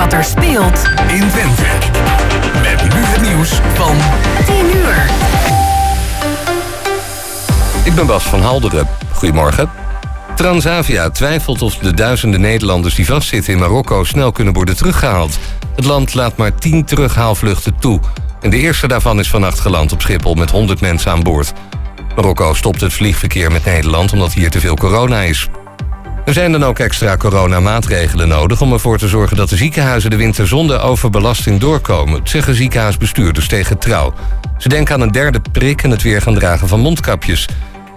wat er speelt in Twente. Met nu het nieuws van 10 uur. Ik ben Bas van Halderen. Goedemorgen. Transavia twijfelt of de duizenden Nederlanders die vastzitten in Marokko snel kunnen worden teruggehaald. Het land laat maar 10 terughaalvluchten toe. En de eerste daarvan is vannacht geland op Schiphol met 100 mensen aan boord. Marokko stopt het vliegverkeer met Nederland omdat hier te veel corona is. Er zijn dan ook extra coronamaatregelen nodig om ervoor te zorgen dat de ziekenhuizen de winter zonder overbelasting doorkomen, zeggen ziekenhuisbestuurders tegen trouw. Ze denken aan een derde prik en het weer gaan dragen van mondkapjes.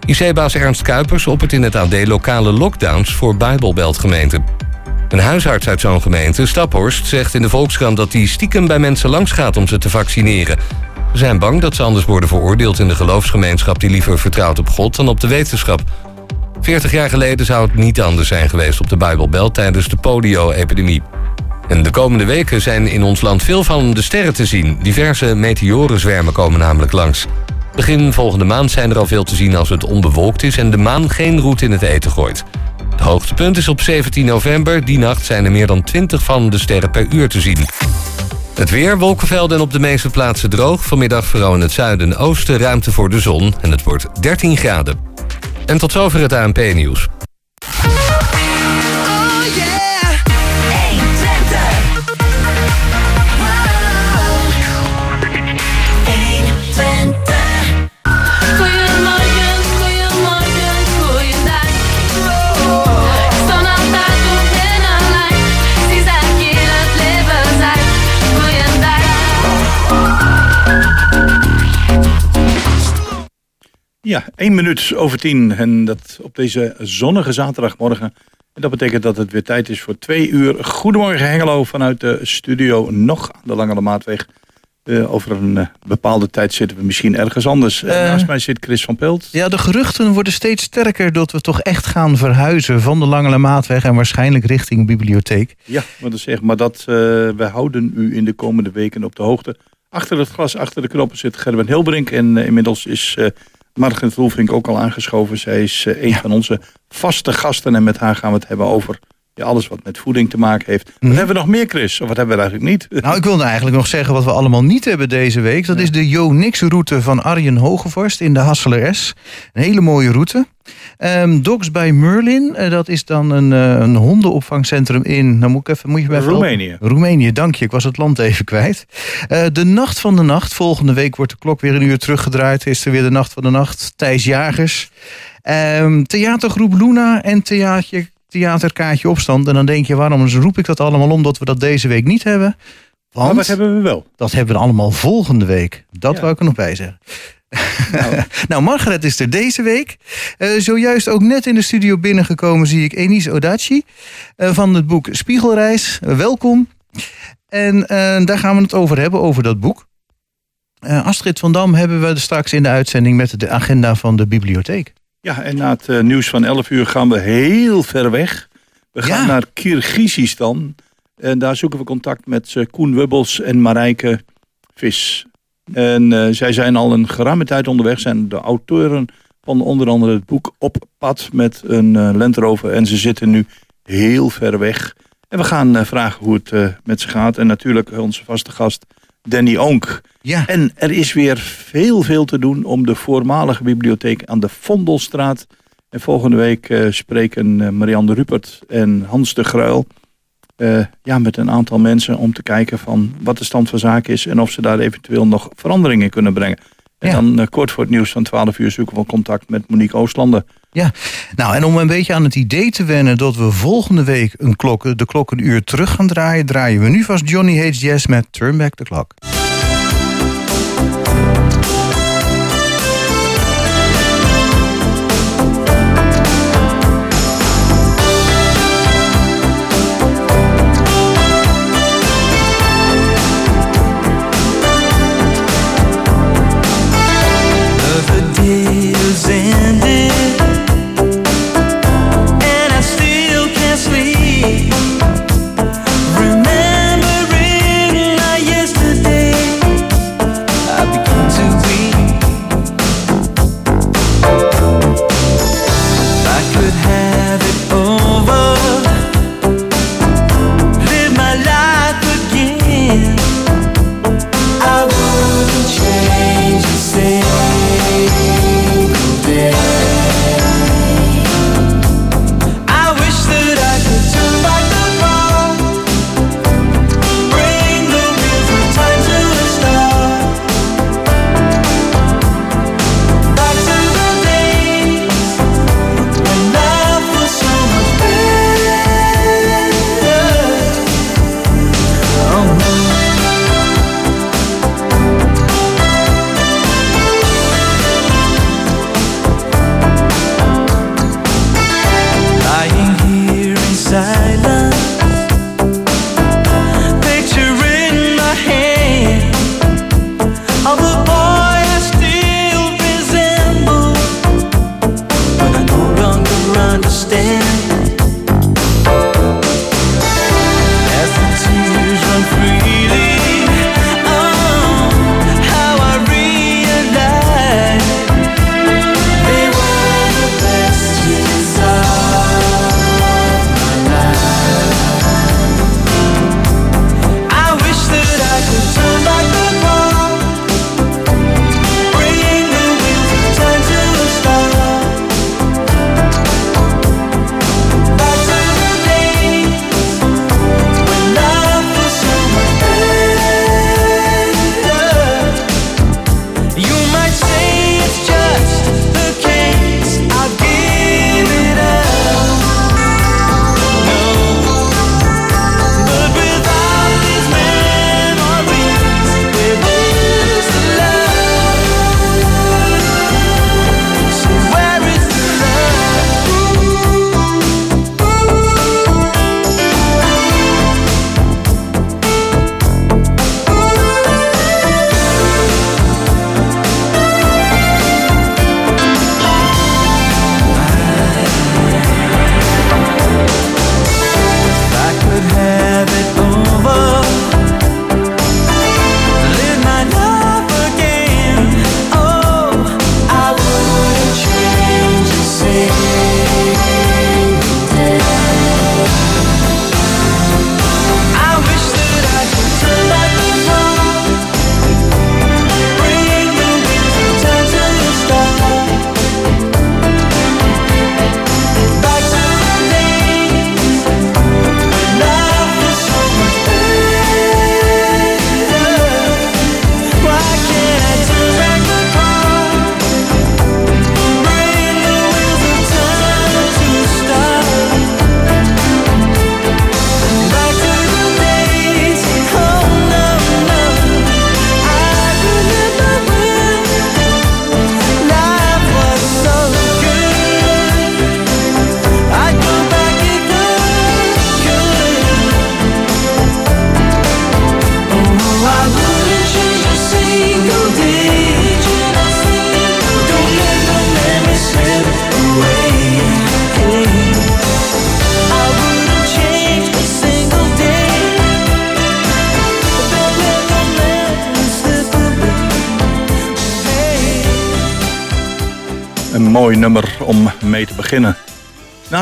IC-baas Ernst Kuipers op het in het AD lokale lockdowns voor Bijbelbeltgemeenten. Een huisarts uit zo'n gemeente, Staphorst, zegt in de Volkskrant dat hij stiekem bij mensen langs gaat om ze te vaccineren. Ze zijn bang dat ze anders worden veroordeeld in de geloofsgemeenschap die liever vertrouwt op God dan op de wetenschap. 40 jaar geleden zou het niet anders zijn geweest op de Bijbelbelt tijdens de polio-epidemie. En de komende weken zijn in ons land veel van de sterren te zien. Diverse meteorenzwermen komen namelijk langs. Begin volgende maand zijn er al veel te zien als het onbewolkt is en de maan geen roet in het eten gooit. Het hoogtepunt is op 17 november. Die nacht zijn er meer dan 20 van de sterren per uur te zien. Het weer, wolkenvelden en op de meeste plaatsen droog. Vanmiddag vooral in het zuiden en oosten ruimte voor de zon en het wordt 13 graden. En tot zover het ANP-nieuws. Ja, één minuut over tien. En dat op deze zonnige zaterdagmorgen. En dat betekent dat het weer tijd is voor twee uur. Goedemorgen Hengelo vanuit de studio nog aan de Lange Maatweg. Eh, over een eh, bepaalde tijd zitten we misschien ergens anders. Eh, naast mij zit Chris van Pelt. Ja, de geruchten worden steeds sterker dat we toch echt gaan verhuizen van de Langele Maatweg en waarschijnlijk richting bibliotheek. Ja, maar, dat zeg, maar dat, wij houden u in de komende weken op de hoogte. Achter het glas, achter de knoppen zit Gerben Hilbrink. En inmiddels is Margret Roelvink ook al aangeschoven. Zij is eh, een van onze vaste gasten. En met haar gaan we het hebben over ja, alles wat met voeding te maken heeft. Wat hebben we nog meer, Chris? Of wat hebben we eigenlijk niet? Nou, ik wilde eigenlijk nog zeggen wat we allemaal niet hebben deze week. Dat is de Jo Nix route van Arjen Hogevorst in de Hasseler S. Een hele mooie route. Ehm, Dogs bij Merlin, eh, dat is dan een, eh, een hondenopvangcentrum in... Nou moet ik even, moet je Roemenië. helpen? Roemenië, dank je. Ik was het land even kwijt. Eh, de Nacht van de Nacht. Volgende week wordt de klok weer een uur teruggedraaid. Is er weer de Nacht van de Nacht. Thijs Jagers. Ehm, theatergroep Luna en theater, theaterkaartje opstand. En dan denk je, waarom roep ik dat allemaal om dat we dat deze week niet hebben? Want Maar wat hebben we wel? dat hebben we allemaal volgende week. Dat Ja. wou ik er nog bij zeggen. Nou, Margaret is er deze week. Eh, zojuist ook net in de studio binnengekomen zie ik Enis Odachi eh, van het boek Spiegelreis. Welkom. En eh, daar gaan we het over hebben, over dat boek. Astrid van Dam hebben we straks in de uitzending met de agenda van de bibliotheek. Ja, en na het eh, nieuws van 11 uur gaan we heel ver weg. We gaan Ja. naar Kirgizistan. En daar zoeken we contact met eh, Koen Wubbels en Marijke Vis. En eh, zij zijn al een geruime tijd onderweg. Zijn de auteuren van onder andere het boek Op pad met een eh Land Rover. En ze zitten nu heel ver weg. En we gaan vragen hoe het met ze gaat. En natuurlijk onze vaste gast Danny Oonk. Ja, En er is weer veel, veel te doen om de voormalige bibliotheek aan de Vondelstraat. En volgende week eh, spreken eh, Marianne Rupert en Hans de Gruil eh, ja, met een aantal mensen om te kijken van wat de stand van zaken is en of ze daar eventueel nog veranderingen in kunnen brengen. En Ja. dan kort voor het nieuws van 12 uur zoeken we contact met Monique Oostlander. Nou en om een beetje aan het idee te wennen dat we volgende week een klok, de klok een uur terug gaan draaien, draaien we nu vast Johnny Hates Jazz met Turn Back the Clock.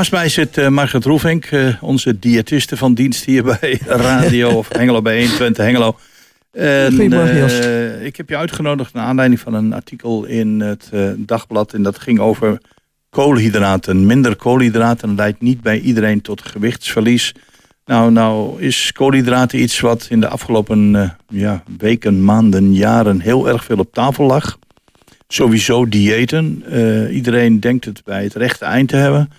Naast mij zit eh, Margaret Roefink, eh, onze diëtiste van dienst hier bij Radio of Hengelo bij 120 Hengelo. En, eh, ik heb je uitgenodigd naar aanleiding van een artikel in het dagblad. En dat ging over koolhydraten. Minder koolhydraten leidt niet bij iedereen tot gewichtsverlies. Nou, nou is koolhydraten iets wat in de afgelopen ja, weken, maanden, jaren heel erg veel op tafel lag. Sowieso diëten. Iedereen denkt het bij het rechte eind te hebben.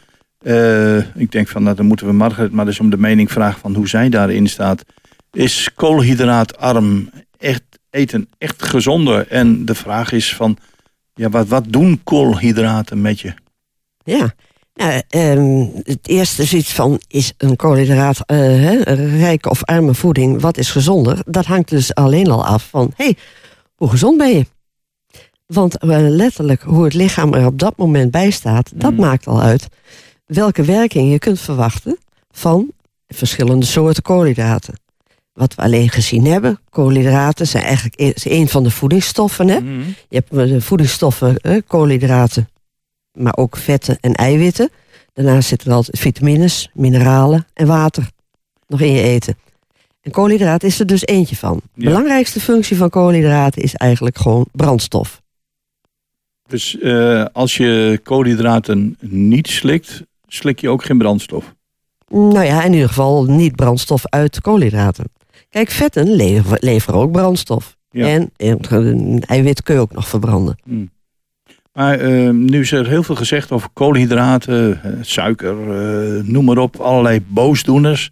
Eh, ik denk van, nou, dan moeten we Margaret maar eens om de mening vragen van hoe zij daarin staat. Is koolhydraatarm echt eten echt gezonder? En de vraag is van, ja, wat, wat doen koolhydraten met je? Ja. Nou, ehm, het eerste is iets van, is een koolhydraat eh, hè, rijke of arme voeding, wat is gezonder? Dat hangt dus alleen al af van, hé, hey, hoe gezond ben je? Want eh, letterlijk hoe het lichaam er op dat moment bij staat, dat maakt al uit welke werking je kunt verwachten van verschillende soorten koolhydraten. Wat we alleen gezien hebben, koolhydraten zijn eigenlijk e- is een van de voedingsstoffen. Hè? Je hebt eh, de voedingsstoffen, koolhydraten, maar ook vetten en eiwitten. Daarnaast zitten er altijd vitamines, mineralen en water nog in je eten. En koolhydraat is er dus eentje van. De Ja. belangrijkste functie van koolhydraten is eigenlijk gewoon brandstof. Dus eh, als je koolhydraten niet slikt, slik je ook geen brandstof. Nou ja, in ieder geval niet brandstof uit koolhydraten. Kijk, vetten lever- leveren ook brandstof. Ja. En eiwit kun je ook nog verbranden. Maar eh, nu is er heel veel gezegd over koolhydraten, eh, suiker, eh, noem maar op, allerlei boosdoeners.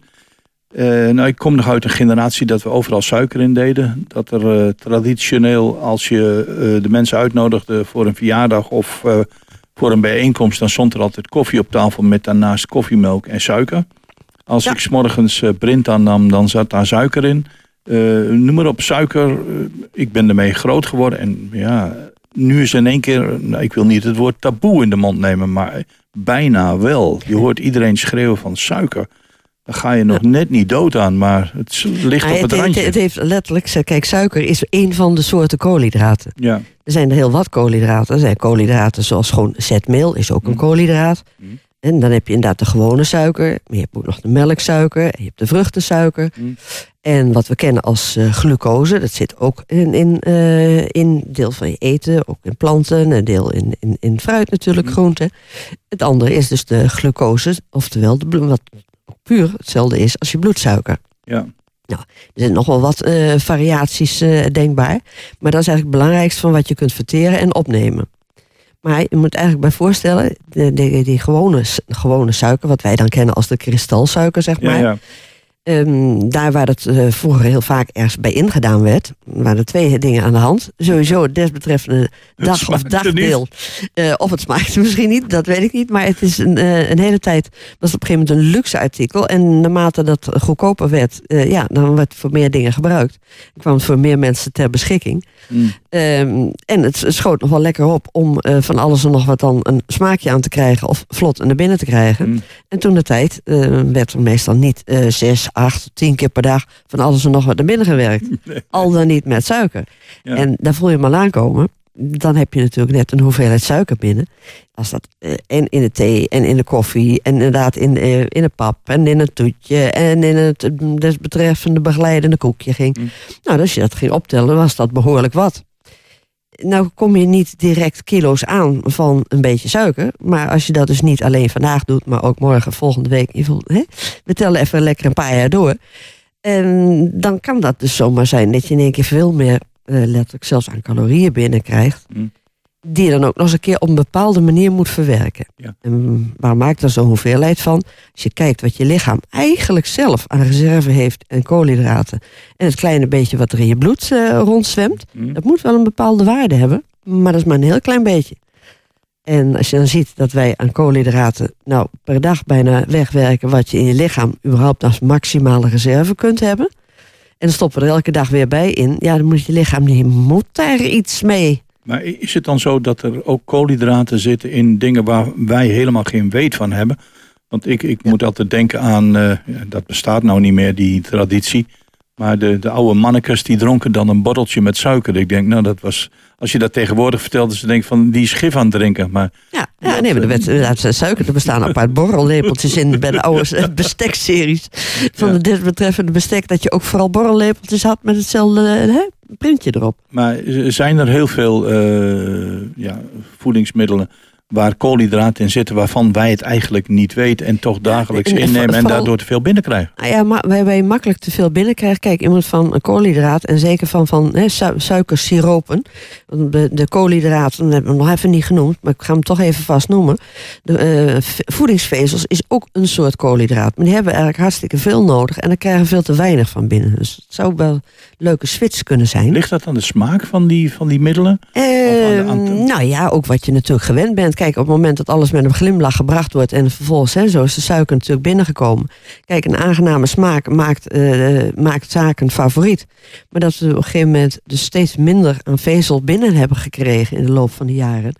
Eh, nou, ik kom nog uit een generatie dat we overal suiker in deden. Dat er traditioneel, als je de mensen uitnodigde voor een verjaardag of voor een bijeenkomst, dan stond er altijd koffie op tafel met daarnaast koffiemelk en suiker. Als Ja. ik 's morgens eh Brinta nam, dan zat daar suiker in. Eh, noem maar op, suiker. eh, ik ben ermee groot geworden. En ja, nu is in één keer, nou, ik wil niet het woord taboe in de mond nemen, maar bijna wel. Je hoort iedereen schreeuwen van suiker. Ga je nog net niet dood aan, maar het ligt Maar op het het, randje. het heeft letterlijk, kijk, suiker is één van de soorten koolhydraten. ja. Er zijn er heel wat koolhydraten. Er zijn koolhydraten zoals gewoon zetmeel, is ook een koolhydraat. Mm. En dan heb je inderdaad de gewone suiker. Maar je hebt ook nog de melksuiker. En je hebt de vruchtensuiker. Mm. En wat we kennen als eh, glucose, dat zit ook in, in, eh, in deel van je eten. Ook in planten, een deel in, in, in fruit natuurlijk, groenten. Het andere is dus de glucose, oftewel de, blo- wat puur hetzelfde is als je bloedsuiker. Ja. Er zijn nog wel wat eh, variaties eh, denkbaar. Maar dat is eigenlijk het belangrijkste van wat je kunt verteren en opnemen. Maar je moet eigenlijk bij voorstellen, de, de- die gewone, gewone suiker, wat wij dan kennen als de kristalsuiker, zeg Ja, maar. ja. Ehm, daar waar het eh, vroeger heel vaak ergens bij ingedaan werd, waren er twee dingen aan de hand. Sowieso het desbetreffende dag of dagdeel. Eh, of het smaakte misschien niet, dat weet ik niet. Maar het is een, eh, een hele tijd, was op een gegeven moment een luxe artikel. En naarmate dat goedkoper werd, ja, dan werd het voor meer dingen gebruikt. Dan kwam het voor meer mensen ter beschikking. Mm. Ehm, en het schoot nog wel lekker op om van alles en nog wat dan een smaakje aan te krijgen of vlot naar binnen te krijgen. Mm. En toen de tijd werd er meestal niet zes, acht, tien keer per dag van alles en nog wat naar binnen gewerkt. Al dan niet met suiker. Ja. En daar voel je hem al aankomen. Dan heb je natuurlijk net een hoeveelheid suiker binnen. Als dat eh, en in de thee en in de koffie en inderdaad in, eh, in de pap en in het toetje en in het eh, desbetreffende begeleidende koekje ging. Mm. Nou, als je dat ging optellen, was dat behoorlijk wat. Nou kom je niet direct kilo's aan van een beetje suiker. Maar als je dat dus niet alleen vandaag doet, maar ook morgen, volgende week. Je voelt, hè, we tellen even lekker een paar jaar door. En dan kan dat dus zomaar zijn dat je in één keer veel meer, eh, letterlijk zelfs aan calorieën binnenkrijgt. Mm. Die je dan ook nog eens een keer op een bepaalde manier moet verwerken. Ja. En waar maakt er zo'n hoeveelheid van? Als je kijkt wat je lichaam eigenlijk zelf aan reserve heeft en koolhydraten. En het kleine beetje wat er in je bloed eh, rondzwemt. Mm. Dat moet wel een bepaalde waarde hebben. Maar dat is maar een heel klein beetje. En als je dan ziet dat wij aan koolhydraten nou per dag bijna wegwerken wat je in je lichaam überhaupt als maximale reserve kunt hebben. En dan stoppen we er elke dag weer bij in. Ja, dan moet je lichaam, die moet daar iets mee. Maar is het dan zo dat er ook koolhydraten zitten in dingen waar wij helemaal geen weet van hebben? Want ik, ik moet altijd denken aan, eh, dat bestaat nou niet meer, die traditie. Maar de, de oude mannekes die dronken dan een borreltje met suiker. Ik denk, nou dat was... Als je dat tegenwoordig vertelde, ze denken van die is gif aan het drinken. Maar Ja, ja nee, maar er werd inderdaad suiker. Er bestaan apart borrellepeltjes in bij de oude bestekseries. Van Ja. de desbetreffende bestek. Dat je ook vooral borrellepeltjes had met hetzelfde eh, hè, printje erop. Maar zijn er heel veel eh, ja, voedingsmiddelen waar koolhydraten in zitten waarvan wij het eigenlijk niet weten en toch dagelijks en- en innemen en daardoor te veel binnenkrijgen? Nou ja, maar waar je makkelijk te veel binnenkrijgt. Kijk, iemand van een koolhydraat en zeker van, van su suikersiropen. De, de koolhydraten, dat hebben we nog even niet genoemd, maar ik ga hem toch even vast noemen. De eh, voedingsvezels is ook een soort koolhydraat. Maar die hebben eigenlijk hartstikke veel nodig en daar krijgen we veel te weinig van binnen. Dus het zou wel een leuke switch kunnen zijn. Ligt dat aan de smaak van die, van die middelen? Eh, aan de- aan de- nou ja, ook wat je natuurlijk gewend bent. Kijk, op het moment dat alles met een glimlach gebracht wordt en vervolgens, hè, zo is de suiker natuurlijk binnengekomen. Kijk, een aangename smaak maakt, eh, maakt zaken favoriet. Maar dat we op een gegeven moment dus steeds minder aan vezel binnen hebben gekregen in de loop van de jaren.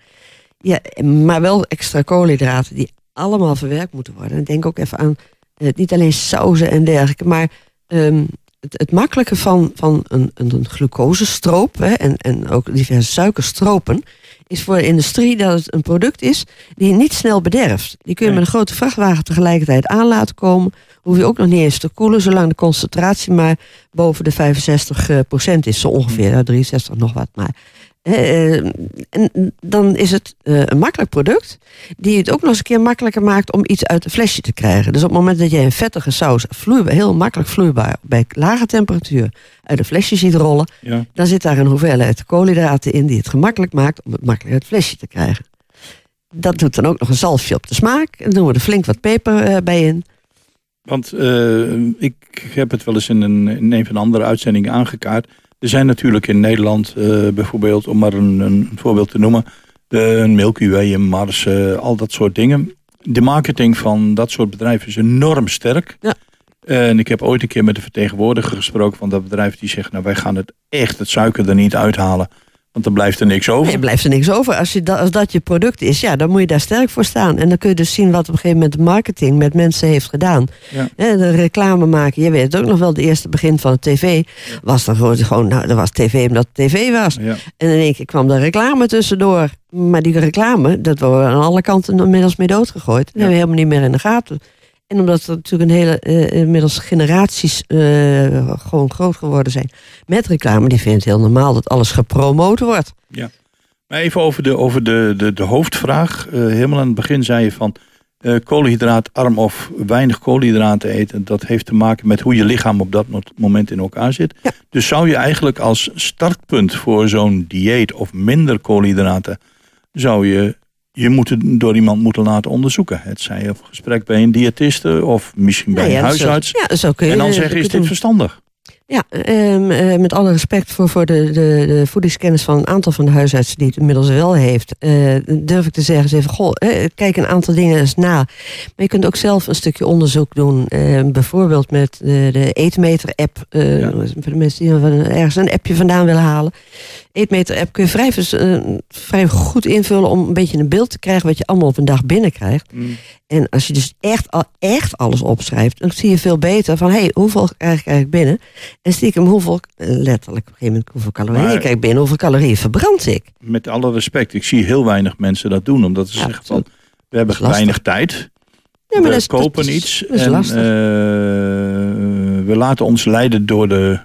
Ja, maar wel extra koolhydraten die allemaal verwerkt moeten worden. En denk ook even aan eh, niet alleen sauzen en dergelijke, maar ehm, het, het makkelijke van, van een, een, glucosestroop hè, en, en ook diverse suikerstropen is voor de industrie dat het een product is die je niet snel bederft. Die kun je met een grote vrachtwagen tegelijkertijd aan laten komen. Hoef je ook nog niet eens te koelen, zolang de concentratie maar boven de 65 eh, procent is, zo ongeveer. Ja, 63 nog wat, maar. Eh, en dan is het eh, een makkelijk product, die het ook nog eens een keer makkelijker maakt om iets uit een flesje te krijgen. Dus op het moment dat jij een vettige saus vloeibaar, heel makkelijk vloeibaar bij lage temperatuur uit een flesje ziet rollen, Ja. dan zit daar een hoeveelheid koolhydraten in die het gemakkelijk maakt om het makkelijk uit het flesje te krijgen. Dat doet dan ook nog een zalfje op de smaak. En dan doen we er flink wat peper eh, bij in. Want ik heb het wel eens in een, in een van de andere uitzendingen aangekaart. Er zijn natuurlijk in Nederland eh, bijvoorbeeld, om maar een, een voorbeeld te noemen, de, een Milky Way, een Mars, eh, al dat soort dingen. De marketing van dat soort bedrijven is enorm sterk. Ja. En ik heb ooit een keer met de vertegenwoordiger gesproken van dat bedrijf. Die zegt, nou wij gaan het echt, het suiker er niet uithalen. Want dan blijft er niks over. Nee, blijft er niks over. Als, je dat, als dat je product is, ja, dan moet je daar sterk voor staan. En dan kun je dus zien wat op een gegeven moment de marketing met mensen heeft gedaan. Ja. De reclame maken. Je weet het ook nog wel, de eerste begin van de tv was dan gewoon, gewoon nou, dat was tv omdat het tv was. Ja. En in één keer kwam de reclame tussendoor. Maar die reclame, dat wordt aan alle kanten inmiddels mee doodgegooid. Dat hebben we helemaal niet meer in de gaten. En omdat er natuurlijk een hele, eh, inmiddels generaties eh, gewoon groot geworden zijn met reclame, die vindt het heel normaal dat alles gepromoot wordt. Maar even over de, over de, de, de hoofdvraag. Eh, helemaal aan het begin zei je van koolhydraatarm of weinig koolhydraten eten. Dat heeft te maken met hoe je lichaam op dat mo- moment in elkaar zit. Ja. Dus zou je eigenlijk als startpunt voor zo'n dieet of minder koolhydraten... zou je je moeten, door iemand moeten laten onderzoeken. Het zij op gesprek bij een diëtiste of misschien bij Nou een zo- huisarts. ja, zo kun je, en dan zeggen, is dit doen. verstandig? Ja, ehm, eh, met alle respect voor, voor de, de, de voedingskennis van een aantal van de huisartsen die het inmiddels wel heeft, eh, durf ik te zeggen, eens even, goh, eh, kijk een aantal dingen eens na. Maar je kunt ook zelf een stukje onderzoek doen, eh, bijvoorbeeld met de, de Eetmeter-app, eh, Ja. voor de mensen die ergens een appje vandaan willen halen. Eetmeter-app kun je vrij, eh, vrij goed invullen om een beetje een beeld te krijgen wat je allemaal op een dag binnenkrijgt. En als je dus echt, al, echt alles opschrijft, dan zie je veel beter van, hé, hey, hoeveel krijg ik eigenlijk binnen? En stiekem hoeveel, letterlijk op een gegeven moment, hoeveel calorieën Maar- krijg ik binnen, hoeveel calorieën verbrand ik? Met alle respect, ik zie heel weinig mensen dat doen. Omdat ze Ja, zeggen van, we hebben weinig tijd. Ja, we dat is- kopen iets dat is en lastig. eh, we laten ons leiden door de,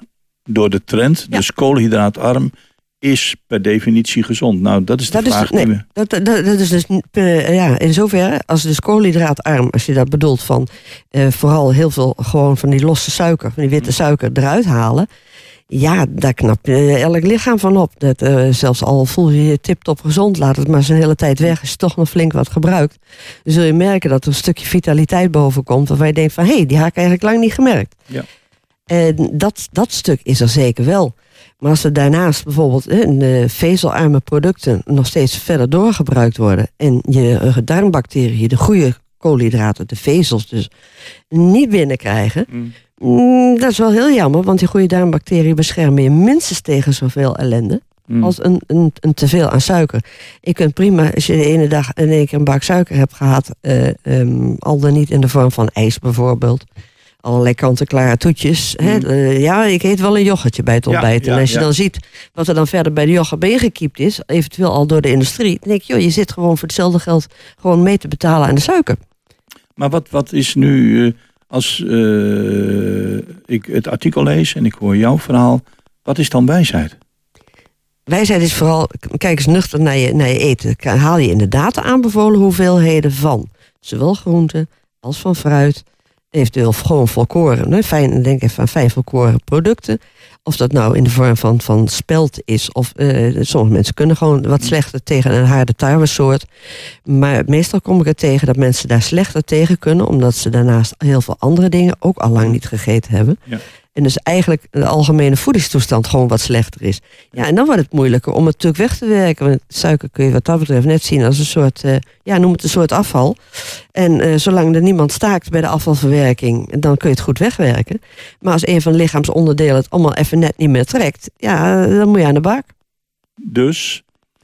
door de trend. Ja. Dus koolhydraatarm is per definitie gezond. Nou, dat is de Dat is, vraag nee, we... dat, dat, dat is dus eh, ja, in zoverre, als dus koolhydraatarm, als je dat bedoelt van eh, vooral heel veel gewoon van die losse suiker, van die witte suiker eruit halen. Ja, daar knapt eh, elk lichaam van op. Dat, eh, zelfs al voel je je tip-top gezond, laat het maar zijn hele tijd weg. Je toch nog flink wat gebruikt, dan zul je merken dat er een stukje vitaliteit boven komt. Waarvan je denkt van, hé, hey, die had ik eigenlijk lang niet gemerkt. Ja. En dat, dat stuk is er zeker wel. Maar als er daarnaast bijvoorbeeld eh, vezelarme producten nog steeds verder doorgebruikt worden en je eh, darmbacteriën, de goede koolhydraten, de vezels dus, niet binnenkrijgen, mm, dat is wel heel jammer, want die goede darmbacteriën beschermen je minstens tegen zoveel ellende Mm. als een, een, een teveel aan suiker. Je kunt prima, als je de ene dag in één keer een bak suiker hebt gehad, eh, ehm, al dan niet in de vorm van ijs bijvoorbeeld, allerlei kant-en-klare toetjes. Hè? Eh, ja, ik eet wel een yoghurtje bij het Mm. Ja, ontbijt. ja, en als je ja. dan ziet wat er dan verder bij de yoghurt ingekiept is, eventueel al door de industrie, dan denk je, joh, je zit gewoon voor hetzelfde geld gewoon mee te betalen aan de suiker. Maar wat, wat is nu, eh, als eh, ik het artikel lees en ik hoor jouw verhaal, wat is dan wijsheid? Wijsheid is vooral, kijk eens nuchter naar je, naar je eten. Haal je inderdaad de aanbevolen hoeveelheden van zowel groenten als van fruit. Eventueel gewoon volkoren. Hè? Fijn, denk even aan fijn volkoren producten. Of dat nou in de vorm van, van spelt is. Of eh, sommige mensen kunnen gewoon wat slechter tegen een harde tarwesoort. Maar meestal kom ik er tegen dat mensen daar slechter tegen kunnen. Omdat ze daarnaast heel veel andere dingen ook al lang niet gegeten hebben. Ja. En dus eigenlijk de algemene voedingstoestand gewoon wat slechter is. Ja, en dan wordt het moeilijker om het natuurlijk weg te werken. Want suiker kun je wat dat betreft net zien als een soort, eh, ja, noem het een soort afval. En eh, zolang er niemand staakt bij de afvalverwerking, dan kun je het goed wegwerken. Maar als een van de lichaamsonderdelen het allemaal even net niet meer trekt, ja, dan moet je aan de bak. Dus,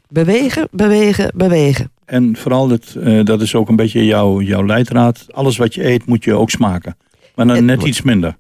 Bewegen, bewegen, bewegen. en vooral, het, eh, dat is ook een beetje jouw, jouw leidraad, alles wat je eet moet je ook smaken. Maar dan Het net iets minder.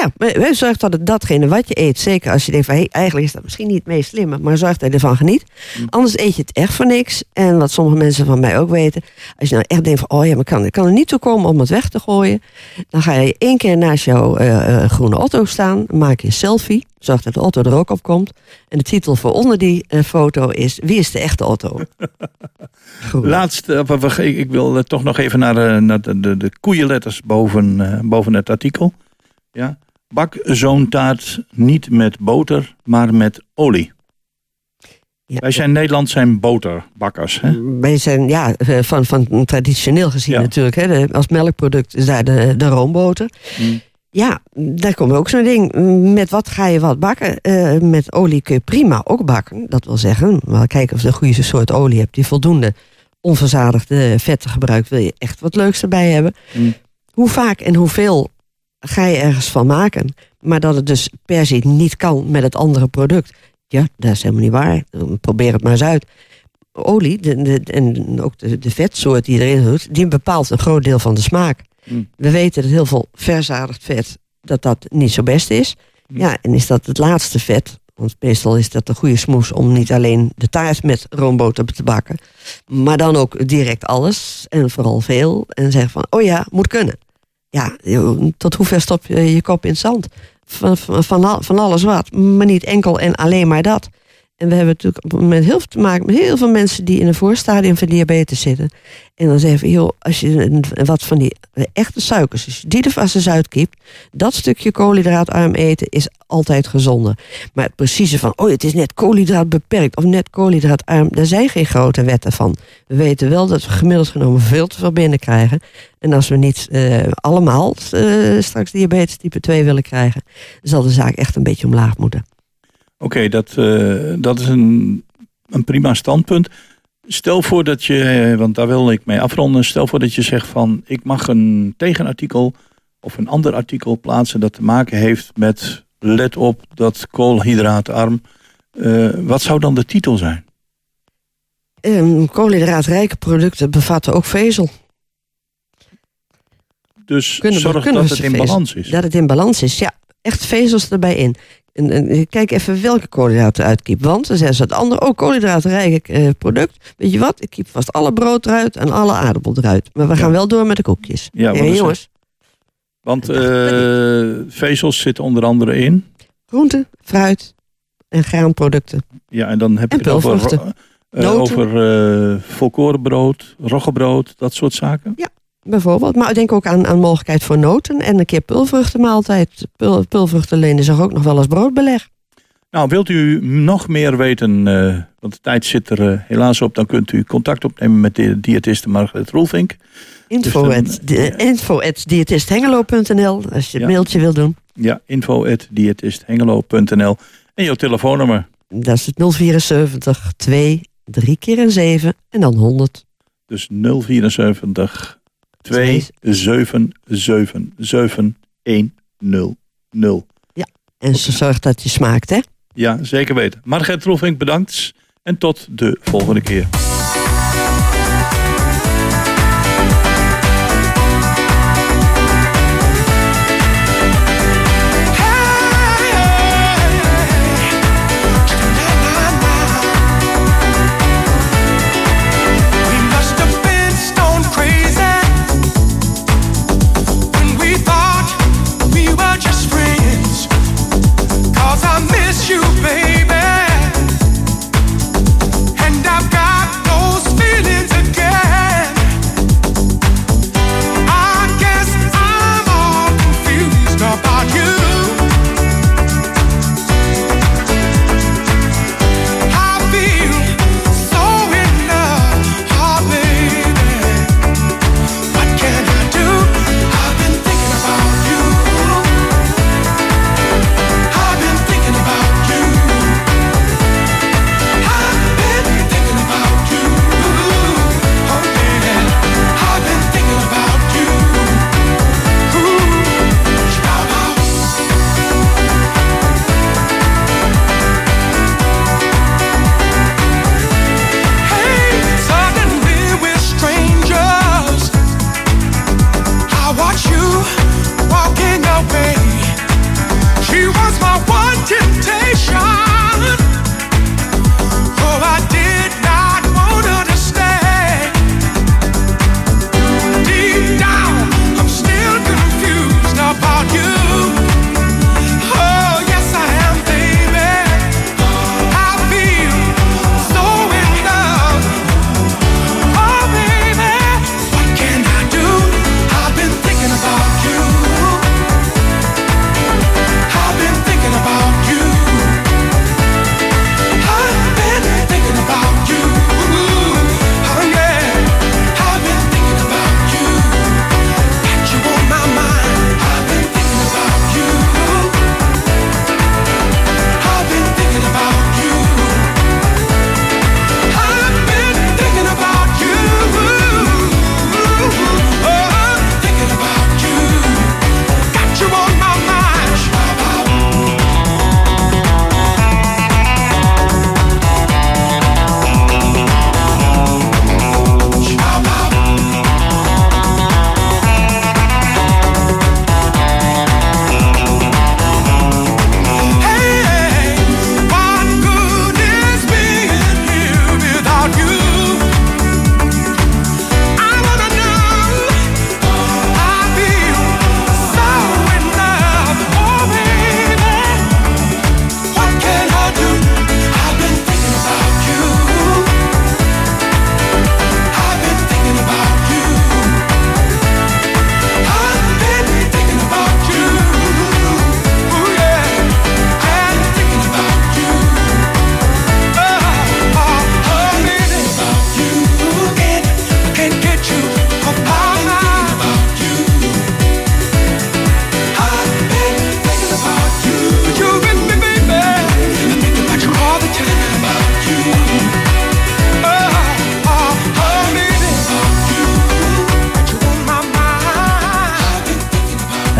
Ja, maar zorg dat het datgene wat je eet, zeker als je denkt van hey, eigenlijk is dat misschien niet het meest slimme, maar zorg dat je ervan geniet. Anders eet je het echt voor niks. En wat sommige mensen van mij ook weten, als je nou echt denkt van oh ja, maar kan, ik kan er niet toe komen om het weg te gooien, dan ga je één keer naast jouw eh, eh, groene auto staan, maak je een selfie, zorg dat de auto er ook op komt. En de titel voor onder die eh, foto is Wie is de echte auto? Goed. Laatst, we- we- ik- ik wil toch nog even naar, naar de, de, de koeienletters boven, boven het artikel. Ja. Bak zo'n taart niet met boter, maar met olie. Ja. Wij zijn Nederland zijn boterbakkers. Hè? Wij zijn, ja, eh, van, van traditioneel gezien Ja. natuurlijk. Hè, de- als melkproduct is daar de, de roomboter. Mm. Ja, daar komt ook zo'n ding. Met wat ga je wat bakken? Eh, met olie kun je prima ook bakken. Dat wil zeggen, maar kijken of je de goede soort olie hebt... die voldoende onverzadigde vetten gebruikt... wil je echt wat leuks erbij hebben. Mm. Hoe vaak en hoeveel ga je ergens van maken? Maar dat het dus per se niet kan met het andere product... ja, dat is helemaal niet waar. Probeer het maar eens uit olie de, de, en ook de, de vetsoort die erin doet, die bepaalt een groot deel van de smaak. Mm. We weten dat heel veel verzadigd vet, dat dat niet zo best is. Mm. Ja, en is dat het laatste vet, want meestal is dat de goede smoes om niet alleen de taart met roomboter te bakken, maar dan ook direct alles en vooral veel. En zeggen van, oh ja, moet kunnen. Ja, tot hoever stop je je kop in het zand? Van, van, van alles wat, maar niet enkel en alleen maar dat. En we hebben natuurlijk met heel veel te maken met heel veel mensen die in een voorstadium van diabetes zitten. En dan zeggen we, joh, als je wat van die echte suikers, als je die er vast eens uitkiept, dat stukje koolhydraatarm eten is altijd gezonder. Maar het precieze van, oh, het is net koolhydraat beperkt of net koolhydraatarm, daar zijn geen grote wetten van. We weten wel dat we gemiddeld genomen veel te veel binnenkrijgen. En als we niet eh, allemaal eh, straks diabetes type 2 willen krijgen, zal de zaak echt een beetje omlaag moeten. Oké, dat, eh, dat is een, een prima standpunt. Stel voor dat je, eh, want daar wil ik mee afronden. Stel voor dat je zegt van ik mag een tegenartikel of een ander artikel plaatsen dat te maken heeft met let op dat koolhydraatarm. Eh, wat zou dan de titel zijn? Ehm, koolhydraatrijke producten bevatten ook vezel. Dus Kunnen zorg kunnen dat het in balans is. Dat het in balans is, ja. Echt vezels erbij in. En, en kijk even welke koolhydraten eruit kiep. Want dan zeggen ze het andere, oh koolhydraatrijk eh, product. Weet je wat, ik kiep vast alle brood eruit en alle aardappel eruit. Maar we gaan wel door met de koekjes. Ja, is jongens, Want eh, vezels zitten onder andere in. groente, fruit en graanproducten. Ja, en dan heb je het over, eh, over eh volkorenbrood, roggebrood, dat soort zaken. Bijvoorbeeld. Maar ik denk ook aan, aan mogelijkheid voor noten en een keer pulvruchtenmaaltijd. Pul, pulvruchten lenen zich ook nog wel als broodbeleg. Nou, wilt u nog meer weten, eh, want de tijd zit er eh, helaas op, dan kunt u contact opnemen met de diëtiste Margreet Roelvink. Info, Dus at, de, info at diëtisthengelo.nl als je Ja. een mailtje wil doen. Ja, info.diëtisthengelo.nl en jouw telefoonnummer. Dat is het 074 2 3 keer een 7 en dan 100. Dus 074 277 100. En ze zorgt dat je smaakt, hè? Ja, zeker weten. Margreet Roelvink, bedankt. En tot de volgende keer.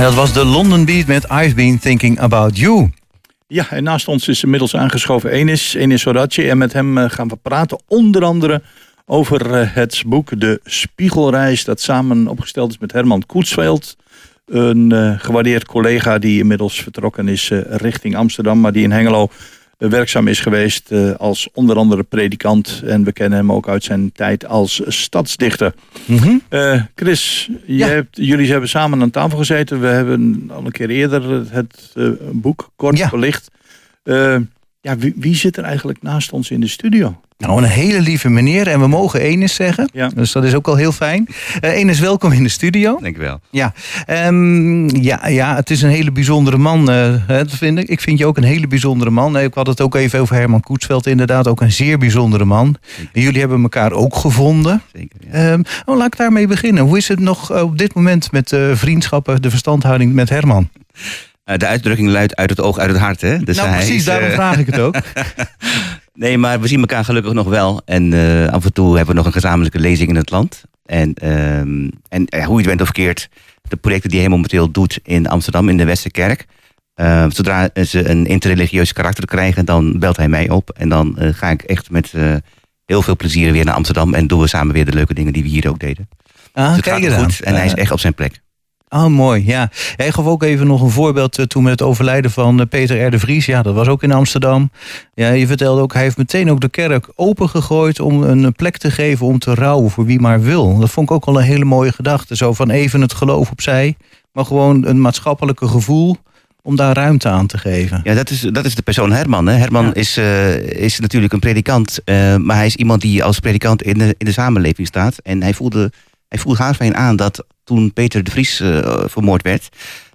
Dat was de London Beat met I've Been Thinking About You. Ja, en naast ons is inmiddels aangeschoven Enis, Enis. En met hem eh, gaan we praten onder andere over eh, het boek De Spiegelreis... dat samen opgesteld is met Herman Koetsveld. Een eh, gewaardeerd collega die inmiddels vertrokken is richting Amsterdam... maar die in Hengelo werkzaam is geweest eh, als onder andere predikant. En we kennen hem ook uit zijn tijd als stadsdichter. Eh, Chris, jij Ja. hebt, jullie hebben samen aan tafel gezeten. We hebben al een keer eerder het eh, boek kort Ja. belicht. Eh, ja, wie, wie zit er eigenlijk naast ons in de studio? Nou, een hele lieve meneer. En we mogen Enes zeggen. Ja. Dus dat is ook al heel fijn. Eh Enes, welkom in de studio. Denk ik wel. Ja, Ehm, ja, ja, het is een hele bijzondere man, eh, hè, dat vind ik. Ik vind je ook een hele bijzondere man. Eh, Ik had het ook even over Herman Koetsveld, inderdaad. Ook een zeer bijzondere man. Jullie hebben elkaar ook gevonden. Zeker. Ja. Ehm, oh, laat ik daarmee beginnen. Hoe is het nog eh, op dit moment met eh, vriendschappen, de verstandhouding met Herman? Eh, de uitdrukking luidt uit het oog, uit het hart. Hè? Dus nou, precies, is, daarom eh, vraag ik het ook. Nee, maar we zien elkaar gelukkig nog wel. En eh, af en toe hebben we nog een gezamenlijke lezing in het land. En, ehm, en eh, hoe je het bent of keert, de projecten die hij momenteel doet in Amsterdam, in de Westerkerk. eh, zodra ze een interreligieus karakter krijgen, dan belt hij mij op. En dan ga ik echt met heel veel plezier weer naar Amsterdam. En doen we samen weer de leuke dingen die we hier ook deden. Ah, Dus het kijk gaat goed. En hij is echt op zijn plek. Oh, mooi, ja. Jij gaf ook even nog een voorbeeld eh, toen met het overlijden van eh, Peter R. de Vries. Ja, dat was ook in Amsterdam. Ja, je vertelde ook, hij heeft meteen ook de kerk opengegooid... om een plek te geven om te rouwen voor wie maar wil. Dat vond ik ook al een hele mooie gedachte. Zo van even het geloof opzij, maar gewoon een maatschappelijke gevoel... om daar ruimte aan te geven. Ja, dat is, dat is de persoon Herman. Hè. Herman Ja. is, eh, is natuurlijk een predikant. eh, maar hij is iemand die als predikant in de, in de samenleving staat. En hij voelde, hij voelde haarfijn aan dat toen Peter de Vries eh, vermoord werd...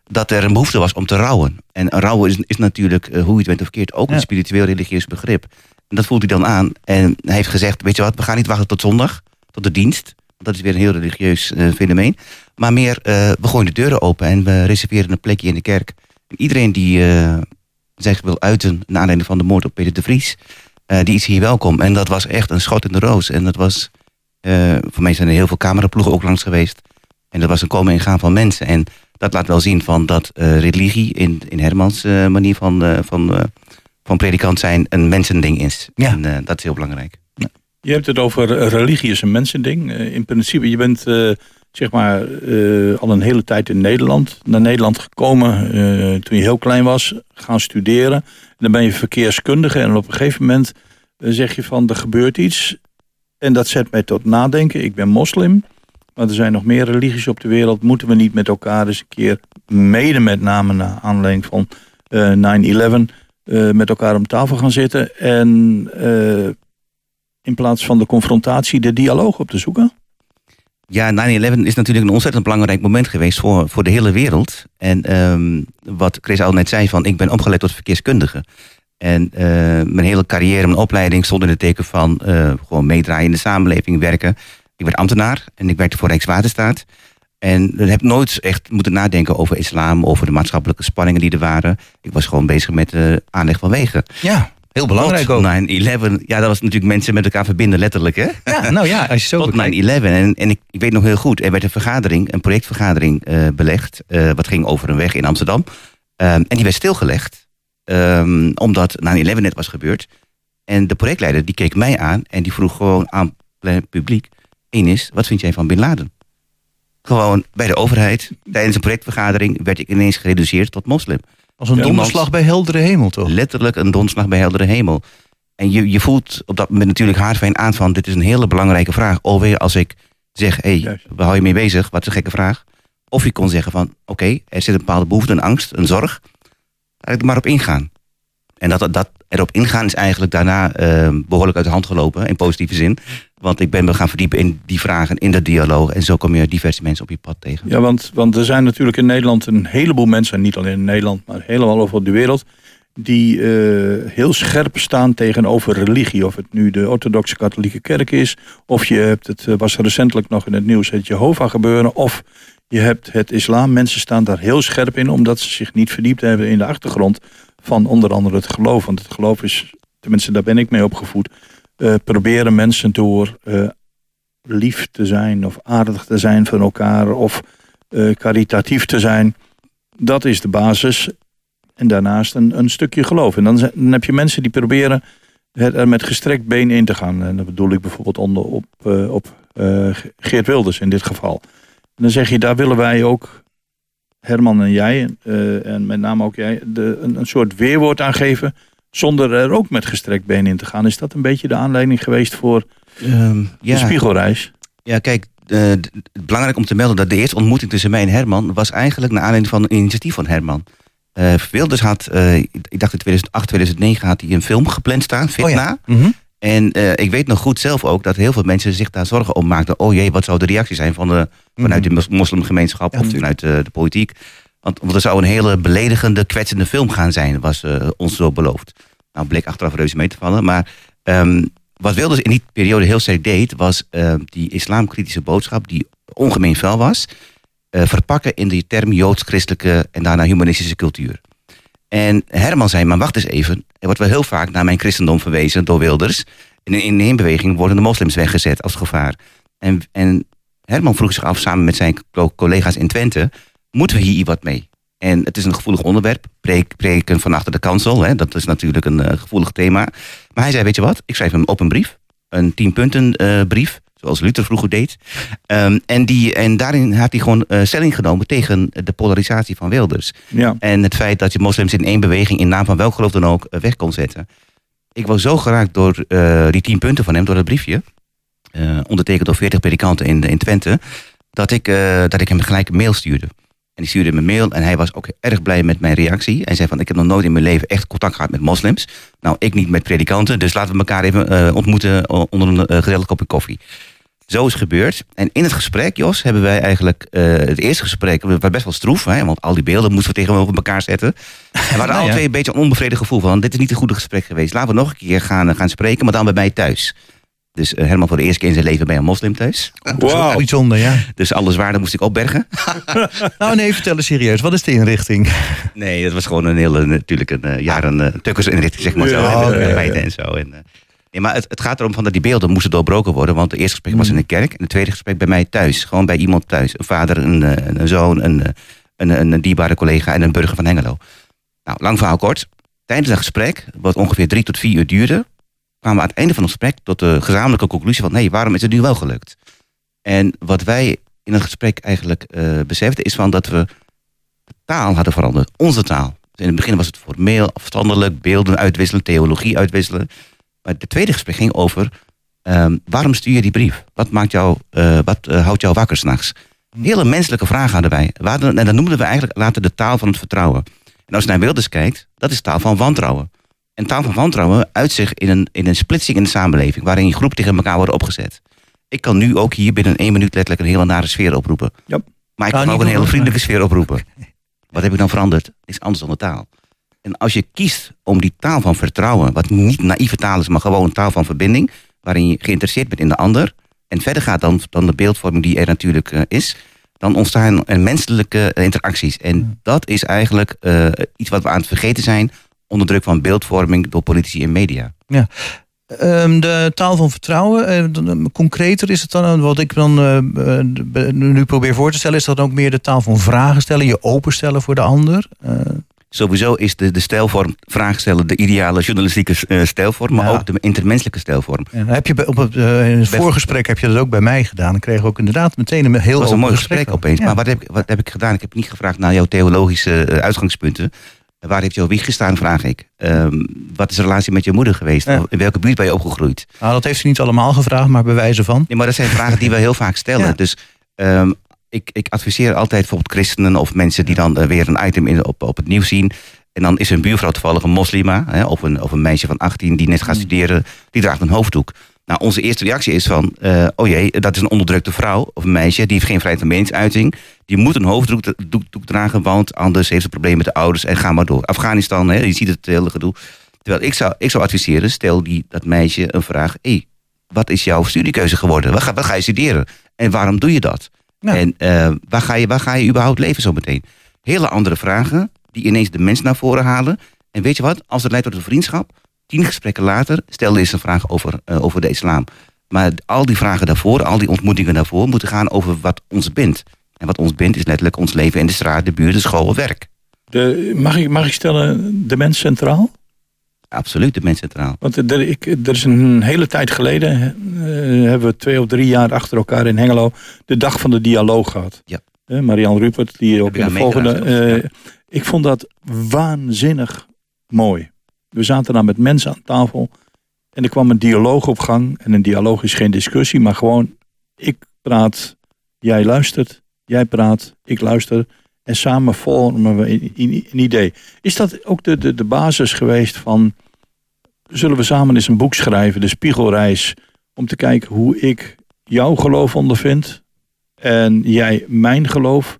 dat er een behoefte was om te rouwen. En rouwen is, is natuurlijk, eh, hoe je het bent of verkeerd... ook Ja. een spiritueel religieus begrip. En dat voelt hij dan aan. En hij heeft gezegd, weet je wat, we gaan niet wachten tot zondag. Tot de dienst. Want dat is weer een heel religieus eh, fenomeen. Maar meer, we gooien de deuren open... en we reserveren een plekje in de kerk. En iedereen die eh, zich wil uiten... naar aanleiding van de moord op Peter de Vries... die is hier welkom. En dat was echt een schot in de roos. En dat was... voor mij zijn er heel veel cameraploegen ook langs geweest. En dat was een komen en gaan van mensen. En dat laat wel zien van dat eh, religie... in, in Hermans eh, manier van, eh, van, van predikant zijn... een mensending is. Ja. En dat is heel belangrijk. Je hebt het over religie is een mensending. In principe, je bent zeg maar al een hele tijd in Nederland. Naar Nederland gekomen toen je heel klein was. Gaan studeren. En dan ben je verkeerskundige. En op een gegeven moment zeg je van er gebeurt iets. En dat zet mij tot nadenken. Ik ben moslim. Maar er zijn nog meer religies op de wereld. Moeten we niet met elkaar eens een keer, mede met name naar aanleiding van eh 9-11, eh, met elkaar om tafel gaan zitten. En eh, in plaats van de confrontatie de dialoog op te zoeken? Ja, 9-11 is natuurlijk een ontzettend belangrijk moment geweest voor, voor de hele wereld. En ehm, wat Chris al net zei, van ik ben opgeleid tot verkeerskundige. En eh, mijn hele carrière, mijn opleiding stond in het teken van eh, gewoon meedraaien in de samenleving, werken. Ik werd ambtenaar en ik werkte voor Rijkswaterstaat. En ik heb nooit echt moeten nadenken over islam, over de maatschappelijke spanningen die er waren. Ik was gewoon bezig met de aanleg van wegen. Ja, heel belangrijk ook. Tot 9-11, ja, dat was natuurlijk mensen met elkaar verbinden, letterlijk hè. Ja, nou ja, als je zo Tot 9-11. bekijkt. En, en ik, ik weet nog heel goed, er werd een vergadering, een projectvergadering eh, belegd. eh, wat ging over een weg in Amsterdam. Ehm, en die werd stilgelegd. ehm, omdat 9-11 net was gebeurd. En de projectleider die keek mij aan en die vroeg gewoon aan het publiek. Enis, wat vind jij van Bin Laden? Gewoon bij de overheid, tijdens een projectvergadering, werd ik ineens gereduceerd tot moslim. Als een Ja, donderslag bij heldere hemel, toch? Letterlijk een donderslag bij heldere hemel. En je, je voelt op dat moment natuurlijk haarfijn aan van... dit is een hele belangrijke vraag. Alweer als ik zeg, hé, hey, waar hou je mee bezig? Wat een gekke vraag. Of je kon zeggen van, oké, er zit een bepaalde behoefte, een angst, een zorg. Laat ik er maar op ingaan. En dat, dat erop ingaan is eigenlijk daarna eh, behoorlijk uit de hand gelopen... in positieve zin. Want ik ben me gaan verdiepen in die vragen, in dat dialoog. En zo kom je diverse mensen op je pad tegen. Ja, want, want er zijn natuurlijk in Nederland een heleboel mensen, en niet alleen in Nederland, maar helemaal over de wereld, die eh, heel scherp staan tegenover religie. Of het nu de orthodoxe katholieke kerk is, of je hebt, het eh, was recentelijk nog in het nieuws, het Jehovah gebeuren, of je hebt het islam. Mensen staan daar heel scherp in, omdat ze zich niet verdiept hebben in de achtergrond van onder andere het geloof. Want het geloof is, tenminste daar ben ik mee opgevoed, eh, proberen mensen door eh, lief te zijn of aardig te zijn van elkaar of eh caritatief te zijn, Dat is de basis. En daarnaast een, een stukje geloof. En dan, dan heb je mensen die proberen er met gestrekt been in te gaan. En dat bedoel ik bijvoorbeeld onder, op, op Geert Wilders in dit geval. Dan zeg je, daar willen wij ook, Herman en jij, eh, en met name ook jij, de, een, een soort weerwoord aan geven. Zonder er ook met gestrekt been in te gaan. Is dat een beetje de aanleiding geweest voor Ehm, de spiegelreis? Ja, kijk, d- belangrijk om te melden dat de eerste ontmoeting tussen mij en Herman was eigenlijk naar aanleiding van een initiatief van Herman. Eh Wilders had, ik dacht in 2008, 2009 had hij een film gepland staan, Fitna. Mhm. En ik weet nog goed zelf ook dat heel veel mensen zich daar zorgen om maakten. Oh jee, wat zou de reactie zijn van de, vanuit de mos- moslimgemeenschap Ja, of vanuit de, de politiek. Want, want er zou een hele beledigende, kwetsende film gaan zijn, was eh, ons zo beloofd. Nou, bleek achteraf reuze mee te vallen. Maar ehm, wat Wilders in die periode heel sterk deed, was ehm, die islamkritische boodschap, die ongemeen fel was, eh, verpakken in die term joods-christelijke en daarna humanistische cultuur. En Herman zei, maar wacht eens even. Er wordt wel heel vaak naar mijn christendom verwezen door Wilders. En in in één beweging worden de moslims weggezet als gevaar. En, en Herman vroeg zich af samen met zijn co- collega's in Twente... moeten we hier wat mee? En het is een gevoelig onderwerp. Preek, preken van achter de kansel. Hè, dat is natuurlijk een eh, gevoelig thema. Maar hij zei, weet je wat? Ik schrijf hem op een brief. Een tien punten eh, brief. Zoals Luther vroeger deed. Ehm, en, die, en daarin had hij gewoon eh, stelling genomen tegen de polarisatie van Wilders. Ja. En het feit dat je moslims in één beweging in naam van welk geloof dan ook weg kon zetten. Ik was zo geraakt door die tien punten van hem, door dat briefje. Eh, ondertekend door 40 predikanten in, in Twente. Dat ik, eh, dat ik hem gelijk een mail stuurde. En ik stuurde hem een mail en hij was ook erg blij met mijn reactie. Hij zei van, ik heb nog nooit in mijn leven echt contact gehad met moslims. Nou, ik niet met predikanten, dus laten we elkaar even eh, ontmoeten onder een gezellig kopje koffie. Zo is gebeurd. En in het gesprek, Jos, hebben wij eigenlijk het eerste gesprek, het was best wel stroef, hè, want al die beelden moesten we tegenover elkaar zetten. En we hadden Nou alle ja. twee een beetje een onbevredigd gevoel van, dit is niet een goede gesprek geweest. Laten we nog een keer gaan, gaan spreken, maar dan bij mij thuis. Dus eh, Herman voor de eerste keer in zijn leven bij een moslim thuis. Dat is ook Wauw. bijzonder, ja. Dus alle zwaarden moest ik opbergen. Nou nee, vertel eens serieus. Wat is de inrichting? Nee, dat was gewoon een hele, natuurlijk een uh, jaren uh, tukkersinrichting, zeg maar zo. Ja, en, uh, ja, feiten en zo. En, uh, nee, maar het, het gaat erom van dat die beelden moesten doorbroken worden. Want het eerste gesprek was in de kerk. En het tweede gesprek bij mij thuis. Gewoon bij iemand thuis. Een vader, een, uh, een zoon, een, een, een, een dierbare collega en een burger van Hengelo. Nou, lang verhaal kort. Tijdens het gesprek, wat ongeveer drie tot vier uur duurde... kwamen we aan het einde van het gesprek tot de gezamenlijke conclusie van... nee, waarom is het nu wel gelukt? En wat wij in het gesprek eigenlijk uh, beseften... is van dat we de taal hadden veranderd. Onze taal. Dus in het begin was het formeel, afstandelijk, beelden uitwisselen, theologie uitwisselen. Maar het tweede gesprek ging over... Um, waarom stuur je die brief? Wat, maakt jou, uh, wat uh, houdt jou wakker s'nachts? Hele menselijke vragen hadden wij. Hadden, en dat noemden we eigenlijk later de taal van het vertrouwen. En als je naar Wilders kijkt, dat is taal van wantrouwen. En taal van wantrouwen uit zich in een, in een splitsing in de samenleving... waarin je groep tegen elkaar worden opgezet. Ik kan nu ook hier binnen één minuut letterlijk een hele nare sfeer oproepen. Yep. Maar ik kan ook een hele vriendelijke sfeer oproepen. Wat heb ik dan veranderd? Is anders dan de taal. En als je kiest om die taal van vertrouwen... wat niet naïeve taal is, maar gewoon een taal van verbinding... waarin je geïnteresseerd bent in de ander... en verder gaat dan, dan de beeldvorming die er natuurlijk uh, is... dan ontstaan er menselijke uh, interacties. En dat is eigenlijk uh, iets wat we aan het vergeten zijn... onder druk van beeldvorming door politici en media. Ja. Um, de taal van vertrouwen, uh, concreter is het dan, wat ik dan uh, nu probeer voor te stellen, is dat ook meer de taal van vragen stellen, je openstellen voor de ander? Uh, Sowieso is de, de stijlvorm vragen stellen de ideale journalistieke stijlvorm, maar ja. ook de intermenselijke stijlvorm. Heb je op het, in het voorgesprek heb je dat ook bij mij gedaan. Dan kreeg ik ook inderdaad meteen een heel was een mooi gesprek, gesprek opeens. Ja. Maar wat heb, wat heb ik gedaan? Ik heb niet gevraagd naar jouw theologische uitgangspunten. Waar heeft jouw wieg gestaan, vraag ik. Um, wat is de relatie met je moeder geweest? Ja. In welke buurt ben je opgegroeid? Nou, dat heeft ze niet allemaal gevraagd, maar bij wijze van. Nee, maar dat zijn vragen die we heel vaak stellen. Ja. Dus um, ik, ik, adviseer altijd bijvoorbeeld christenen of mensen die dan uh, weer een item in, op, op het nieuws zien. En dan is een buurvrouw toevallig een moslima, hè, of, een, of een meisje van 18 die net gaat studeren, die draagt een hoofddoek. Nou, onze eerste reactie is van, uh, oh jee, dat is een onderdrukte vrouw of een meisje, die heeft geen vrijheid van meningsuiting. Die moet een hoofddoek doek, doek dragen, want anders heeft ze problemen met de ouders en ga maar door. Afghanistan, hè, je ziet het hele gedoe. Terwijl ik zou, ik zou adviseren, stel die, dat meisje een vraag, hé, hey, wat is jouw studiekeuze geworden? Wat ga, wat ga je studeren? En waarom doe je dat? En uh, waar, ga je, waar ga je überhaupt leven zo meteen? Hele andere vragen, die ineens de mens naar voren halen. En weet je wat, als het leidt tot een vriendschap, tien gesprekken later stelde is een vraag over, uh, over de islam. Maar al die vragen daarvoor, al die ontmoetingen daarvoor, moeten gaan over wat ons bindt. En wat ons bindt is letterlijk ons leven in de straat, de buurt, de school, werk. De, mag, ik, mag ik stellen, de mens centraal? Absoluut, de mens centraal. Want er, ik, er is een hele tijd geleden, eh, hebben we twee of drie jaar achter elkaar in Hengelo, de dag van de dialoog gehad. Ja. Eh, Marian Rupert, die ook in de volgende. eh, Ik vond dat waanzinnig mooi. We zaten daar met mensen aan tafel en er kwam een dialoog op gang. En een dialoog is geen discussie, maar gewoon ik praat, jij luistert, jij praat, ik luister. En samen vormen we een, idee. Is dat ook de, de, de basis geweest van zullen we samen eens een boek schrijven, de Spiegelreis, om te kijken hoe ik jouw geloof ondervind en jij mijn geloof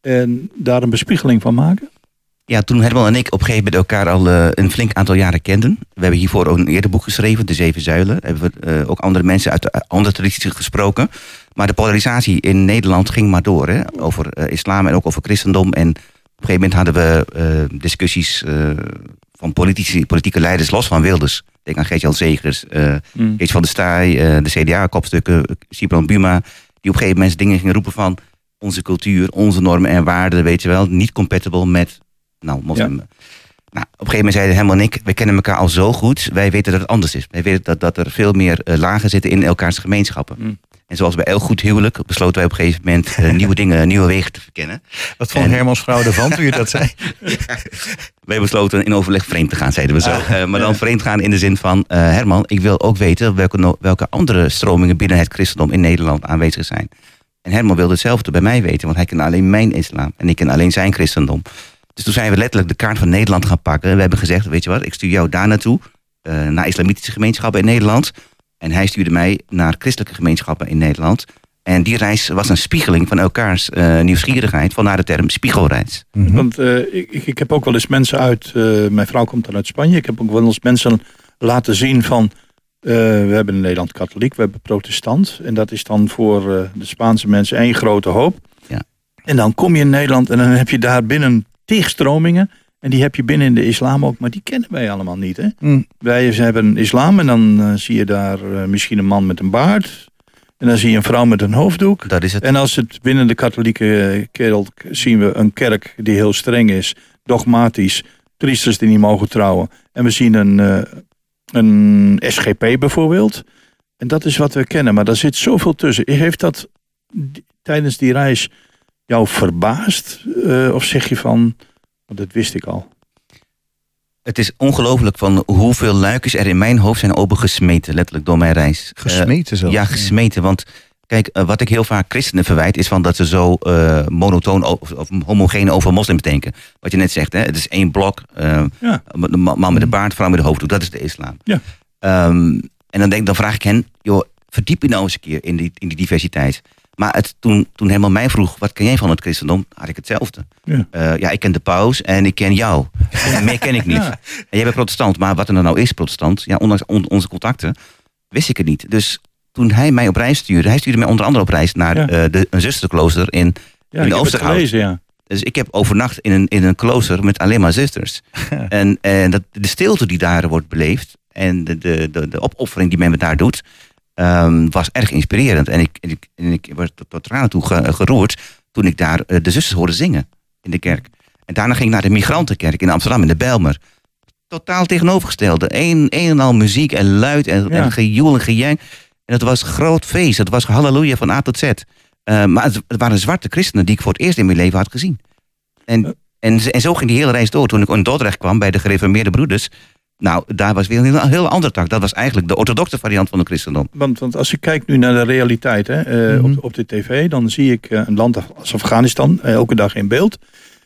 en daar een bespiegeling van maken? Ja, toen Herman en ik op een gegeven moment elkaar al eh, een flink aantal jaren kenden. We hebben hiervoor ook een eerder boek geschreven, De Zeven Zuilen. Hebben we eh, ook andere mensen uit eh, andere tradities gesproken. Maar de polarisatie in Nederland ging maar door. Hè, over islam en ook over christendom. En op een gegeven moment hadden we discussies van politici, politieke leiders los van Wilders. Denk aan Gert-Jan Zegers, Mm. Kees van der Staaij, de CDA-kopstukken, Sibran Buma. Die op een gegeven moment dingen gingen roepen van onze cultuur, onze normen en waarden, weet je wel, niet compatible met, nou, moslim. Nou, op een gegeven moment zeiden Helemaal en ik, we kennen elkaar al zo goed, wij weten dat het anders is. Wij weten dat, dat er veel meer eh, lagen zitten in elkaars gemeenschappen. Mm. En zoals bij elk goed huwelijk besloten wij op een gegeven moment eh, nieuwe dingen, nieuwe wegen te verkennen. Wat vond En- Hermans vrouw ervan toen je dat zei? Wij besloten in overleg vreemd te gaan, zeiden we zo. Ah, Eh, maar dan vreemd gaan in de zin van... eh, Herman, ik wil ook weten welke, welke andere stromingen binnen het christendom in Nederland aanwezig zijn. En Herman wilde hetzelfde bij mij weten, want hij kent alleen mijn islam. En ik ken alleen zijn christendom. Dus toen zijn we letterlijk de kaart van Nederland gaan pakken. We hebben gezegd, weet je wat, ik stuur jou daar naartoe. eh, naar islamitische gemeenschappen in Nederland. En hij stuurde mij naar christelijke gemeenschappen in Nederland. En die reis was een spiegeling van elkaars eh, nieuwsgierigheid. Vandaar de term spiegelreis. Want eh, ik, ik- heb ook wel eens mensen uit, eh, mijn vrouw komt dan uit Spanje, ik heb ook wel eens mensen laten zien van, eh, we hebben in Nederland katholiek, we hebben protestant. En dat is dan voor eh, de Spaanse mensen één grote hoop. Ja. En dan kom je in Nederland en dan heb je daar binnen tegenstromingen. En die heb je binnen in de islam ook, maar die kennen wij allemaal niet. Hè? Mm. Wij hebben een islam en dan eh, zie je daar eh, misschien een man met een baard. En dan zie je een vrouw met een hoofddoek. Dat is het. En als het binnen de katholieke kerk zien we een kerk die heel streng is, dogmatisch, priesters die niet mogen trouwen. En we zien een, eh, een SGP bijvoorbeeld. En dat is wat we kennen, maar daar zit zoveel tussen. Heeft dat tijdens die reis jou verbaasd? Eh, of zeg je van, want dat wist ik al. Het is ongelooflijk van hoeveel luikjes er in mijn hoofd zijn opengesmeten, letterlijk door mijn reis. Gesmeten Eh, zo. ja, gesmeten. Want kijk, eh, wat ik heel vaak christenen verwijt, is van dat ze zo eh, monotoon of, of homogeen over moslims denken. Wat je net zegt, hè? het is één blok. eh, Ja. man met de baard, vrouw met de hoofddoek, dat is de islam. Ja. Ehm, en dan, denk, dan vraag ik hen, joh, verdiep je nou eens een keer in die, in die diversiteit. Maar het, toen, toen helemaal mij vroeg, wat ken jij van het christendom, had ik hetzelfde. Ja. Eh, ja, ik ken de paus en ik ken jou. En meer ken ik niet. Ja. En jij bent protestant, maar wat er nou is protestant, ja, ondanks on- onze contacten, wist ik het niet. Dus toen hij mij op reis stuurde, hij stuurde mij onder andere op reis naar Ja. eh, de, een zusterklooster in, in het Oosterhout. ja. Dus ik heb overnacht in een, in een klooster met alleen maar zusters. En, en dat, de stilte die daar wordt beleefd en de, de, de, de opoffering die men daar doet, ehm, was erg inspirerend. En ik, en ik, en ik werd tot, tot tranen toe ge- geroerd toen ik daar eh, de zusters hoorde zingen in de kerk. En daarna ging ik naar de migrantenkerk in Amsterdam, in de Bijlmer. Totaal tegenovergestelde. Eén een en al muziek en luid en, Ja. en gejoel en gejank. En het was groot feest. Het was halleluja van A tot Z. Eh, maar het, het waren zwarte christenen die ik voor het eerst in mijn leven had gezien. En, en, en zo ging die hele reis door. Toen ik in Dordrecht kwam bij de gereformeerde broeders. Nou, daar was weer een heel, heel andere tak. Dat was eigenlijk de orthodoxe variant van het christendom. Want, want als ik kijk nu naar de realiteit hè, eh, Mhm. op, op de tv, dan zie ik eh, een land als Afghanistan eh, elke dag in beeld.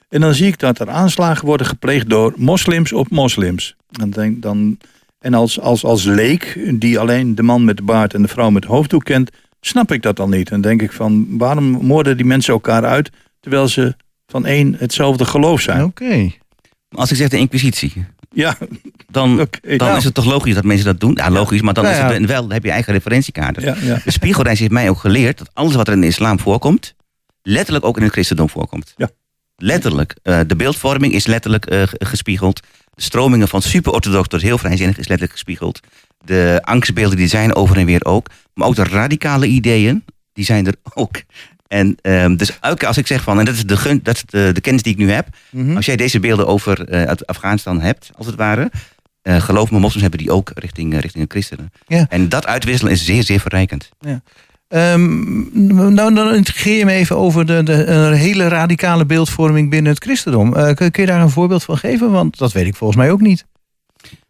En dan zie ik dat er aanslagen worden gepleegd door moslims op moslims. En, denk, dan, en als, als, als leek, die alleen de man met de baard en de vrouw met de hoofddoek kent, snap ik dat dan niet. En denk ik van, waarom moorden die mensen elkaar uit, terwijl ze van één hetzelfde geloof zijn? Oké. Als ik zeg de inquisitie, Ja, dan, dan is het toch logisch dat mensen dat doen? Ja, logisch, maar dan is ja. het wel, dan heb je eigen referentiekader. ja. De spiegelreis heeft mij ook geleerd dat alles wat er in de islam voorkomt, letterlijk ook in het christendom voorkomt. Ja. Letterlijk. Eh, de beeldvorming is letterlijk eh, gespiegeld. De stromingen van super-orthodox tot heel vrijzinnig is letterlijk gespiegeld. De angstbeelden die zijn over en weer ook. Maar ook de radicale ideeën, die zijn er ook. En ehm, dus elke als ik zeg van, en dat is de, gun, dat is de, de kennis die ik nu heb. Mhm. Als jij deze beelden over eh, uit Afghanistan hebt, als het ware. eh, geloof me, moslims hebben die ook richting, eh, richting de christenen. Ja. En dat uitwisselen is zeer, zeer verrijkend. Ehm, nou, dan integreer je me even over de, de een hele radicale beeldvorming binnen het christendom. Kun, kun je daar een voorbeeld van geven? Want dat weet ik volgens mij ook niet.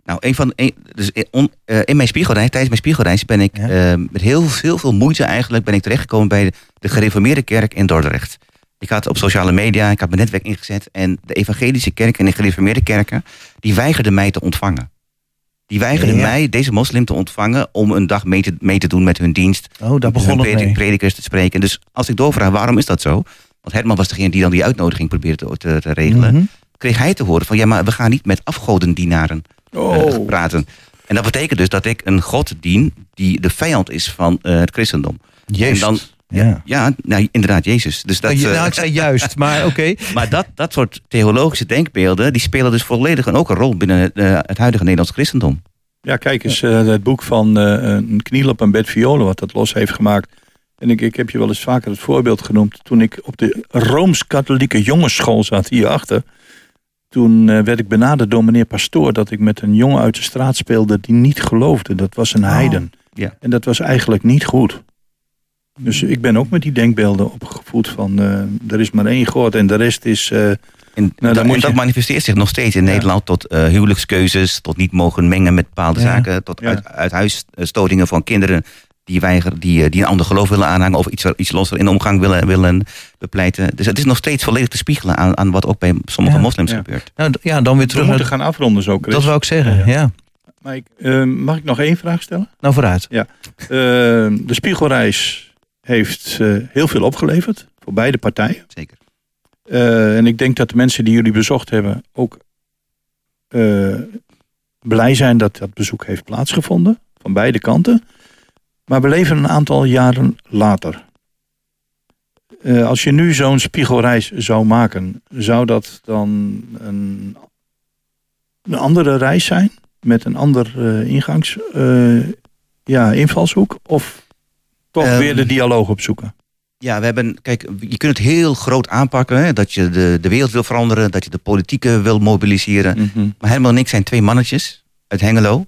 Nou, een van, een, dus on- eh, in mijn spiegelreis, tijdens mijn spiegelreis ben ik Ja. eh, met heel veel, veel moeite eigenlijk ben ik terechtgekomen bij de, de gereformeerde kerk in Dordrecht. Ik had op sociale media, ik had mijn netwerk ingezet en de evangelische kerk en de gereformeerde kerken, die weigerden mij te ontvangen. Die weigerden Ja. mij, deze moslim, te ontvangen om een dag mee te, mee te doen met hun dienst. Oh, daar begon het predik- predikers te spreken. Dus als ik doorvraag, waarom is dat zo? Want Herman was degene die dan die uitnodiging probeerde te, te, te regelen. Mhm. Kreeg hij te horen van, ja, maar we gaan niet met afgodendienaren Oh, praten. En dat betekent dus dat ik een God dien die de vijand is van eh, het christendom. Jezus. En dan, ja. ja, nou, inderdaad, Jezus. Dus dat, Oh, je- eh, nou, ik zei juist, maar oké. maar dat, dat soort theologische denkbeelden, die spelen dus volledig en ook een rol binnen het, eh, het huidige Nederlands christendom. ja, kijk eens, eh, het boek van eh, een kniel op een bed violen, wat dat los heeft gemaakt. En ik, ik heb je wel eens vaker het voorbeeld genoemd. Toen ik op de Rooms-Katholieke jongensschool zat hierachter. Toen eh, werd ik benaderd door meneer Pastoor dat ik met een jongen uit de straat speelde die niet geloofde. Dat was een heiden. ja. En dat was eigenlijk niet goed. Dus ik ben ook met die denkbeelden opgevoed van eh, er is maar één God en de rest is... eh, En, dat, moet en dat je- manifesteert zich nog steeds in Ja. Nederland tot huwelijkskeuzes, tot niet mogen mengen met bepaalde Ja. zaken, tot Ja. uit, uithuisstotingen van kinderen die weigeren, die, eh, die een ander geloof willen aanhangen of iets, iets losser in de omgang willen, willen bepleiten. Dus het is nog steeds volledig te spiegelen aan, aan wat ook bij sommige Ja. moslims Ja. gebeurt. Nou, ja, dan weer we terug moeten naar... gaan afronden zo, Chris. Dat wou ik zeggen, Ja. ja. Maar ik, eh, mag ik nog één vraag stellen? Nou, vooruit. Eh, de Spiegelreis heeft eh, heel veel opgeleverd voor beide partijen. Zeker. Eh, en ik denk dat de mensen die jullie bezocht hebben ook eh, blij zijn dat dat bezoek heeft plaatsgevonden. Van beide kanten. Maar we leven een aantal jaren later. Eh, als je nu zo'n spiegelreis zou maken, zou dat dan een, een andere reis zijn? Met een ander eh, ingangs, eh, ja, invalshoek? Of toch Ehm, weer de dialoog opzoeken? Ja, we hebben, kijk, je kunt het heel groot aanpakken. Hè, dat je de, de wereld wil veranderen, dat je de politieke wil mobiliseren. Mhm. Maar helemaal niks zijn twee mannetjes uit Hengelo.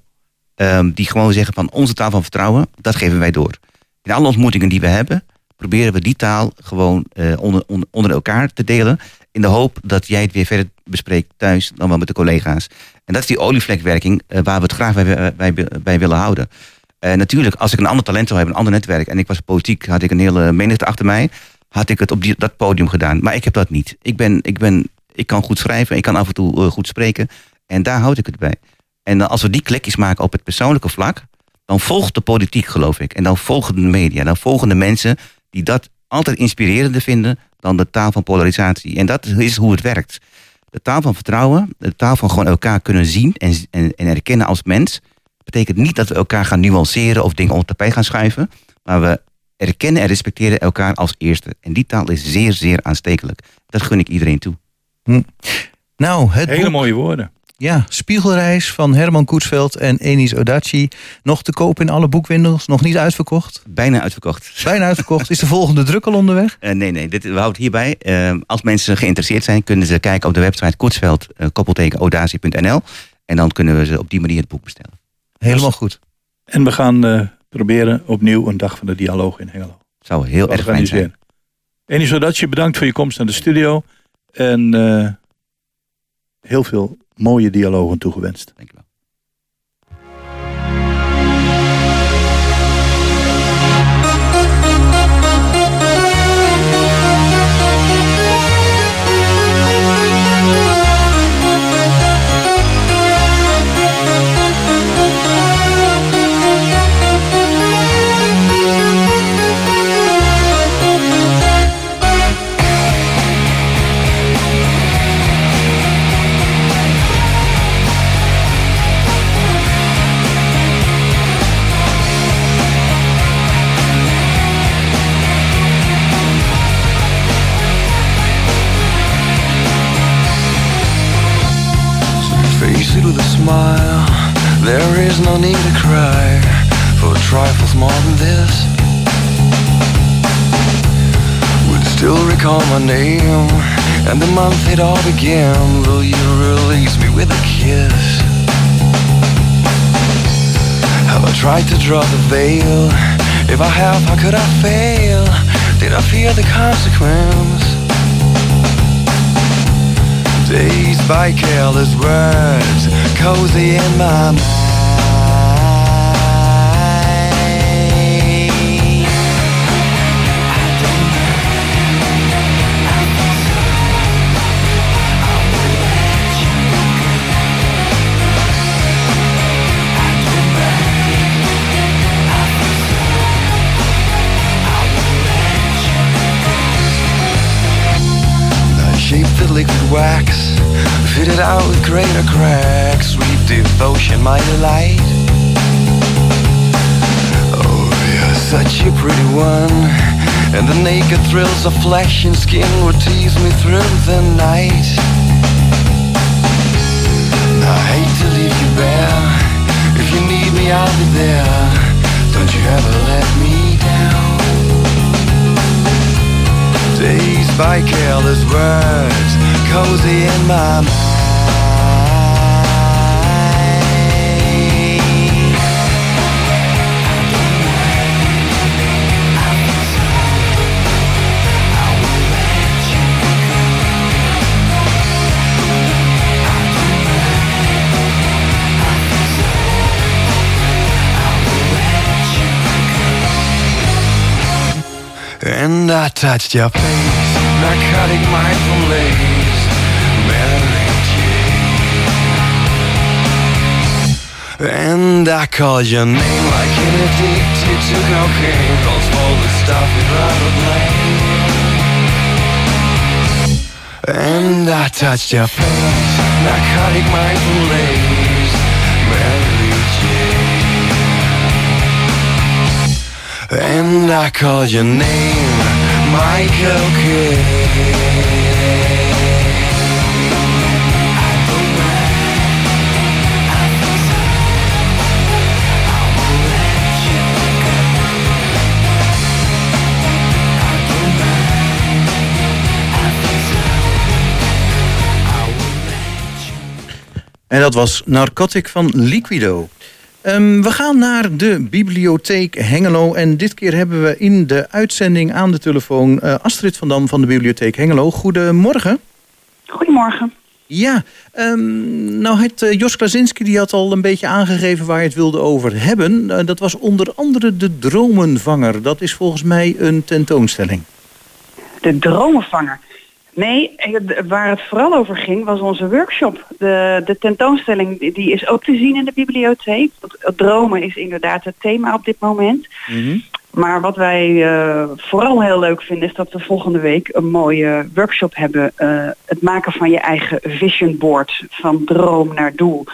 Ehm, die gewoon zeggen van onze taal van vertrouwen, dat geven wij door. In alle ontmoetingen die we hebben, proberen we die taal gewoon eh, onder, onder, elkaar te delen. In de hoop dat jij het weer verder bespreekt thuis dan wel met de collega's. En dat is die olievlekwerking eh, waar we het graag bij, bij, bij willen houden. Eh, natuurlijk, als ik een ander talent zou hebben, een ander netwerk... en ik was politiek, had ik een hele menigte achter mij... had ik het op die, dat podium gedaan. Maar ik heb dat niet. Ik, ben, ik, ben, ik kan goed schrijven, ik kan af en toe eh, goed spreken... en daar houd ik het bij. En dan als we die klikjes maken op het persoonlijke vlak... dan volgt de politiek, geloof ik. En dan volgen de media, dan volgen de mensen... die dat altijd inspirerender vinden dan de taal van polarisatie. En dat is hoe het werkt. De taal van vertrouwen, de taal van gewoon elkaar kunnen zien... en, en, en erkennen als mens betekent niet dat we elkaar gaan nuanceren of dingen onder het tapijt gaan schuiven. Maar we erkennen en respecteren elkaar als eerste. En die taal is zeer, zeer aanstekelijk. Dat gun ik iedereen toe. Nou, het Hele boek, mooie woorden. Ja, Spiegelreis van Herman Koetsveld en Enis Odachi. Nog te koop in alle boekwinkels, nog niet uitverkocht. Bijna uitverkocht. Bijna uitverkocht. Is de volgende druk al onderweg? Eh, nee, nee, dit, we houden hierbij. Eh, als mensen geïnteresseerd zijn, kunnen ze kijken op de website koetsveld, uh, audacie.nl. En dan kunnen we ze op die manier het boek bestellen. Helemaal goed. En we gaan eh, proberen opnieuw een dag van de dialoog in Hengelo. Zou heel erg fijn zijn. Enis Odatje, bedankt voor je komst naar de studio. En eh, heel veel mooie dialogen toegewenst. Dankjewel. Face it with a smile. There is no need to cry for trifles more than this. Would still recall my name and the month it all began, will you release me with a kiss? Have I tried to draw the veil? If I have, how could I fail? Did I fear the consequence? Dazed by careless words, cozy in my mind. Greater cracks, sweet devotion, my delight. Oh, you're such a pretty one, and the naked thrills of flesh and skin would tease me through the night. I hate to leave you bare. If you need me, I'll be there. Don't you ever let me down. Dazed by careless words, cozy in my mind. And I touched your face, narcotic mindful lace, Mary Jane. And I called your name like an addicted to cocaine, calls for the stuff without a blame. And I touched your face, narcotic mindful lace, And I called your name, Michael Kidd. En dat was Narcotic van Liquido. Ehm, we gaan naar de bibliotheek Hengelo. En dit keer hebben we in de uitzending aan de telefoon eh, Astrid van Dam van de bibliotheek Hengelo. Goedemorgen. Goedemorgen. Ja, ehm, nou het eh, Jos Krasinski die had al een beetje aangegeven waar je het wilde over hebben. Eh, dat was onder andere de Dromenvanger. Dat is volgens mij een tentoonstelling. De dromenvanger. Nee, eh, waar het vooral over ging was onze workshop. De, de tentoonstelling die- is ook te zien in de bibliotheek. Het Dromen is inderdaad het thema op dit moment. Maar wat wij eh, vooral heel leuk vinden is dat we volgende week een mooie workshop hebben. eh, het maken van je eigen vision board van droom naar doel.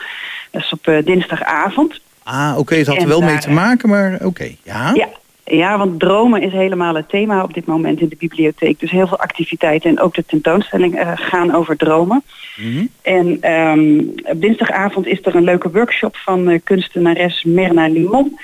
Dat is op eh, dinsdagavond. Ah, oké, het had er wel mee te maken, maar oké. Ja? Ja, ja, want dromen is helemaal het thema op dit moment in de bibliotheek. Dus heel veel activiteiten en ook de tentoonstelling eh, gaan over dromen. Mhm. En ehm, op dinsdagavond is er een leuke workshop van eh, kunstenares Merna Limon.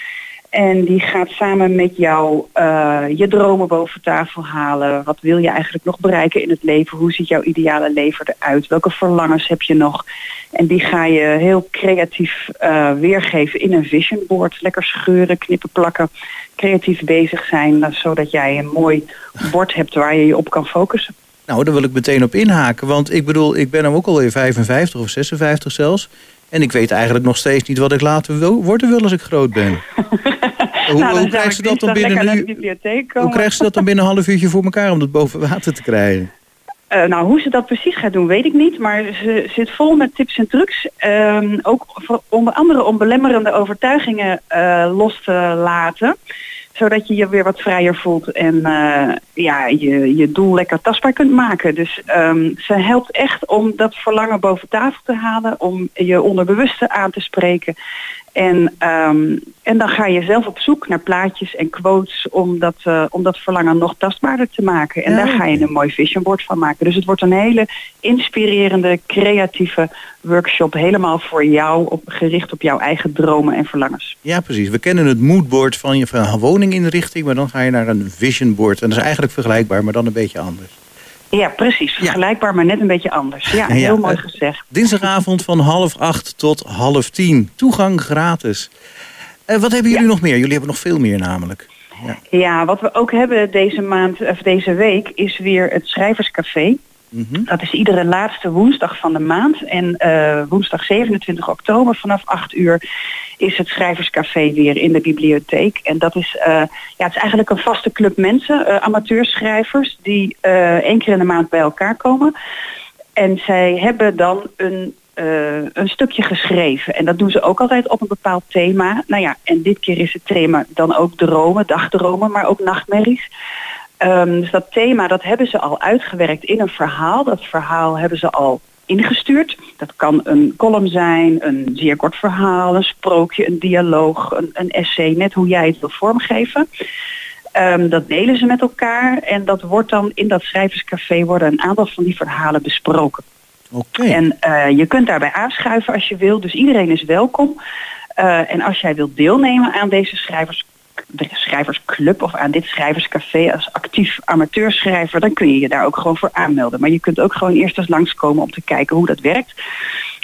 En die gaat samen met jou eh, je dromen boven tafel halen. Wat wil je eigenlijk nog bereiken in het leven? Hoe ziet jouw ideale leven eruit? Welke verlangens heb je nog? En die ga je heel creatief eh, weergeven in een vision board. Lekker scheuren, knippen, plakken. Creatief bezig zijn, eh, zodat jij een mooi bord hebt waar je je op kan focussen. Nou, daar wil ik meteen op inhaken. Want ik bedoel, ik ben hem ook alweer 55 of 56 zelfs. En ik weet eigenlijk nog steeds niet wat ik later wil, worden wil als ik groot ben. hoe, Nou, hoe krijgt ze dat dan binnen een uur? Hoe krijgt ze dat dan binnen een half uurtje voor elkaar om dat boven water te krijgen? Eh, nou, hoe ze dat precies gaat doen, weet ik niet. Maar ze zit vol met tips en trucs. Ehm, ook voor onder andere om belemmerende overtuigingen eh, los te laten. Zodat je je weer wat vrijer voelt en eh, ja, je, je doel lekker tastbaar kunt maken. Dus ehm, ze helpt echt om dat verlangen boven tafel te halen. Om je onderbewuste aan te spreken. En, ehm, en dan ga je zelf op zoek naar plaatjes en quotes om dat, eh, om dat verlangen nog tastbaarder te maken. En Ja, daar ga je een mooi vision board van maken. Dus het wordt een hele inspirerende, creatieve workshop. Helemaal voor jou, op, gericht op jouw eigen dromen en verlangens. Ja, precies. We kennen het moodboard van je van woninginrichting, maar dan ga je naar een vision board. En dat is eigenlijk vergelijkbaar, maar dan een beetje anders. Ja, precies. Vergelijkbaar, maar net een beetje anders. Ja, Ja, heel mooi eh, gezegd. Dinsdagavond van half acht tot half tien. Toegang gratis. Eh, wat hebben jullie nog meer? Jullie hebben nog veel meer namelijk. Ja. Ja, wat we ook hebben deze maand, of deze week, is weer het Schrijverscafé. Mhm. Dat is iedere laatste woensdag van de maand. En eh, woensdag 27 oktober vanaf 8 uur is het Schrijverscafé weer in de bibliotheek. En dat is, eh, ja, het is eigenlijk een vaste club mensen, eh, amateurschrijvers, die één keer in de maand bij elkaar komen. En zij hebben dan een, een stukje geschreven. En dat doen ze ook altijd op een bepaald thema. Nou ja, en dit keer is het thema dan ook dromen, dagdromen, maar ook nachtmerries. Ehm, dus dat thema, dat hebben ze al uitgewerkt in een verhaal. Dat verhaal hebben ze al ingestuurd. Dat kan een column zijn, een zeer kort verhaal, een sprookje, een dialoog, een, een essay, net hoe jij het wil vormgeven. Ehm, dat delen ze met elkaar en dat wordt dan in dat schrijverscafé worden een aantal van die verhalen besproken. Oké. En eh, je kunt daarbij aanschuiven als je wil, dus iedereen is welkom. Eh, en als jij wilt deelnemen aan deze schrijvers, schrijversclub of aan dit schrijverscafé als actief amateurschrijver, dan kun je je daar ook gewoon voor aanmelden. Maar je kunt ook gewoon eerst eens langskomen om te kijken hoe dat werkt.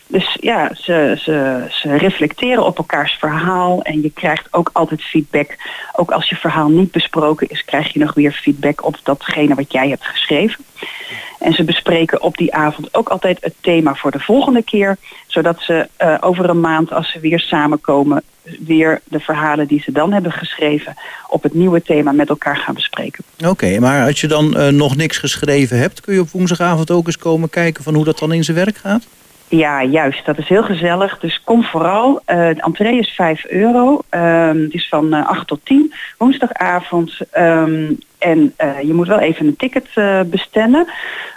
Dus ja, ze, ze, ze reflecteren op elkaars verhaal en je krijgt ook altijd feedback. Ook als je verhaal niet besproken is, krijg je nog weer feedback op datgene wat jij hebt geschreven. En ze bespreken op die avond ook altijd het thema voor de volgende keer. Zodat ze eh, over een maand, als ze weer samenkomen, weer de verhalen die ze dan hebben geschreven op het nieuwe thema met elkaar gaan bespreken. Oké, maar als je dan eh, nog niks geschreven hebt... kun je op woensdagavond ook eens komen kijken van hoe dat dan in zijn werk gaat? Ja, juist. Dat is heel gezellig. Dus kom vooral. Eh, de entree is 5 euro. Ehm, het is van eh, 8 tot 10, woensdagavond. Ehm, en eh, je moet wel even een ticket bestellen.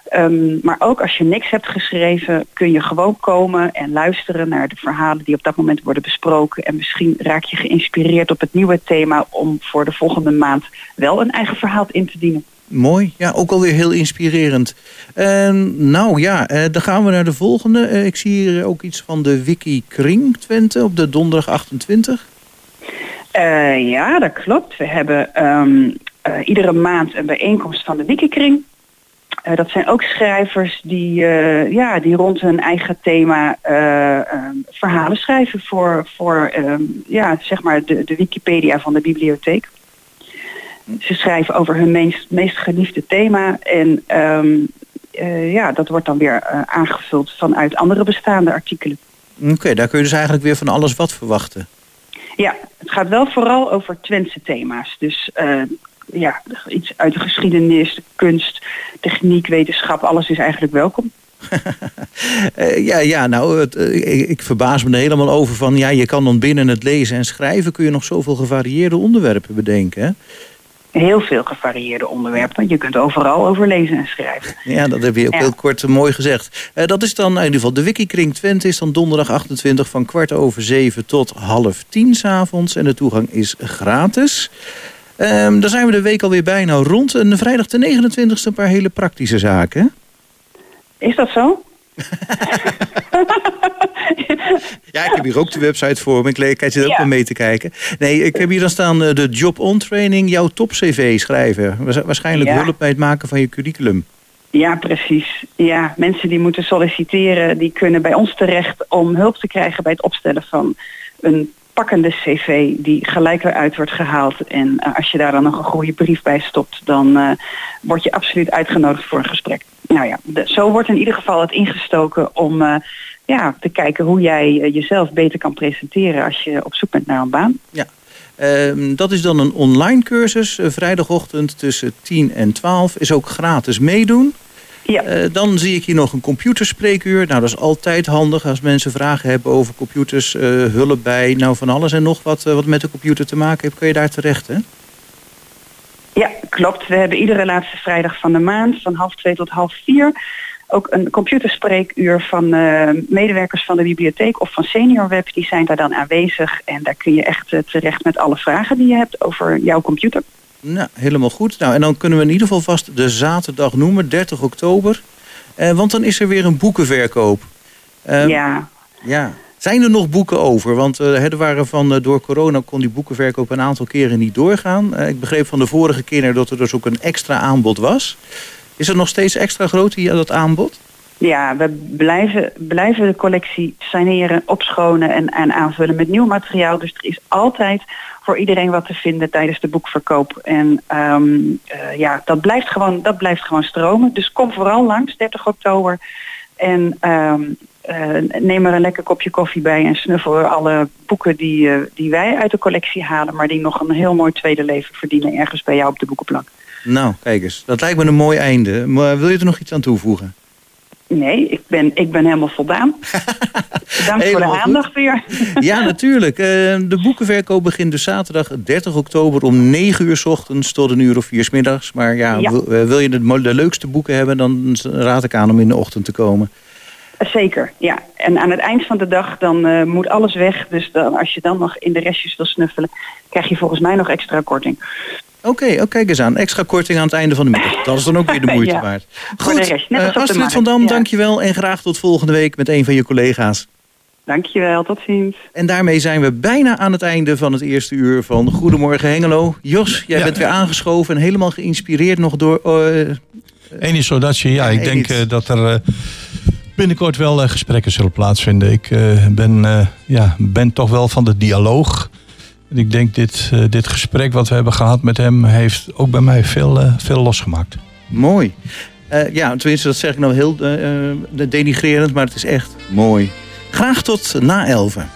Ehm, maar ook als je niks hebt geschreven, kun je gewoon komen en luisteren naar de verhalen die op dat moment worden besproken. En misschien raak je geïnspireerd op het nieuwe thema om voor de volgende maand wel een eigen verhaal in te dienen. Mooi, ja, ook alweer heel inspirerend. En nou ja, eh, dan gaan we naar de volgende. Eh, ik zie hier ook iets van de Wiki Kring Twente op de donderdag 28. Eh, ja, dat klopt. We hebben ehm, eh, iedere maand een bijeenkomst van de Wikikring. Eh, dat zijn ook schrijvers die, ja, die rond hun eigen thema eh, ehm, verhalen schrijven voor, voor ehm, ja, zeg maar de, de Wikipedia van de bibliotheek. Ze schrijven over hun meest, meest geliefde thema en ehm, eh, ja, dat wordt dan weer eh, aangevuld vanuit andere bestaande artikelen. Oké, daar kun je dus eigenlijk weer van alles wat verwachten. Ja, het gaat wel vooral over Twentse thema's. Dus eh, ja, iets uit de geschiedenis, de kunst, techniek, wetenschap, alles is eigenlijk welkom. Ja, ja, nou, het, ik, ik verbaas me er helemaal over van... ja, je kan dan binnen het lezen en schrijven... kun je nog zoveel gevarieerde onderwerpen bedenken, hè? Heel veel gevarieerde onderwerpen. Je kunt overal over lezen en schrijven. Ja, dat heb je ook Ja. heel kort eh, mooi gezegd. Eh, dat is dan in ieder geval de Wikikring Twente is dan donderdag 28 van kwart over zeven tot half tien s'avonds. En de toegang is gratis. Ehm dan zijn we de week alweer bijna rond. En vrijdag de 29e een paar hele praktische zaken. Is dat zo? Ja, ik heb hier ook de website voor me. Ik kijk zit ook Ja. wel mee te kijken. Nee, ik heb hier dan staan eh, de job-on training, jouw top-cv schrijven. Wa- Waarschijnlijk Ja. hulp bij het maken van je curriculum. Ja, precies. Ja, mensen die moeten solliciteren, die kunnen bij ons terecht om hulp te krijgen bij het opstellen van een pakkende cv die gelijk weer uit wordt gehaald. En eh, als je daar dan nog een goede brief bij stopt, dan eh, word je absoluut uitgenodigd voor een gesprek. Nou ja, de- zo wordt in ieder geval het ingestoken om ja, te kijken hoe jij eh, jezelf beter kan presenteren als je op zoek bent naar een baan. Ehm, dat is dan een online cursus. eh, vrijdagochtend tussen 10 en 12. Is ook gratis meedoen. Ja. Eh, dan zie ik hier nog een computerspreekuur. Nou, dat is altijd handig als mensen vragen hebben over computers, eh, hulp bij, nou van alles en nog wat, wat met de computer te maken heeft, kun je daar terecht, hè? Ja, klopt. We hebben iedere laatste vrijdag van de maand van half twee tot half vier ook een computerspreekuur van eh, medewerkers van de bibliotheek of van Senior Web. Die zijn daar dan aanwezig en daar kun je echt eh, terecht met alle vragen die je hebt over jouw computer. Nou, helemaal goed. Nou, en dan kunnen we in ieder geval vast de zaterdag noemen, 30 oktober. Eh, want dan is er weer een boekenverkoop. Ehm, ja, Ja. Zijn er nog boeken over? Want eh, er waren van, door corona kon die boekenverkoop een aantal keren niet doorgaan. Ik begreep van de vorige keer dat er dus ook een extra aanbod was. Is het nog steeds extra groot, die, dat aanbod? Ja, we blijven, blijven de collectie saneren, opschonen en, en aanvullen met nieuw materiaal. Dus er is altijd voor iedereen wat te vinden tijdens de boekverkoop. En ehm, eh, ja, dat blijft, gewoon, dat blijft gewoon stromen. Dus kom vooral langs, 30 oktober. En ehm, eh, neem er een lekker kopje koffie bij en snuffel alle boeken die, eh, die wij uit de collectie halen, maar die nog een heel mooi tweede leven verdienen ergens bij jou op de boekenplank. Nou, kijk eens. Dat lijkt me een mooi einde. Maar wil je er nog iets aan toevoegen? Nee, ik ben, ik ben helemaal voldaan. Bedankt voor de aandacht weer. Ja, natuurlijk. Eh, de boekenverkoop begint dus zaterdag 30 oktober om 9 uur 's ochtends tot een uur of 4 's middags. Maar ja, Ja. Wil, eh, wil je de, de leukste boeken hebben, dan raad ik aan om in de ochtend te komen. Zeker, ja. En aan het eind van de dag dan eh, moet alles weg. Dus dan, als je dan nog in de restjes wil snuffelen, krijg je volgens mij nog extra korting. Oké, oh, kijk eens aan. Extra korting aan het einde van de middag. Dat is dan ook weer de moeite Ja. waard. Goed, rest, eh, de Astrid van Dam, ja. dankjewel. En graag tot volgende week met een van je collega's. Dankjewel, tot ziens. En daarmee zijn we bijna aan het einde van het eerste uur van Goedemorgen Hengelo. Jos, jij Ja. bent weer aangeschoven en helemaal geïnspireerd nog door... eh, Enis Sodaci, ja, ik denk eh, dat er eh, binnenkort wel eh, gesprekken zullen plaatsvinden. Ik eh, ben, eh, ja, ben toch wel van de dialoog. En ik denk dit, eh, dit gesprek wat we hebben gehad met hem heeft ook bij mij veel, eh, veel losgemaakt. Mooi. Eh, ja, tenminste, dat zeg ik nou heel denigrerend, maar het is echt mooi. Graag tot na elven.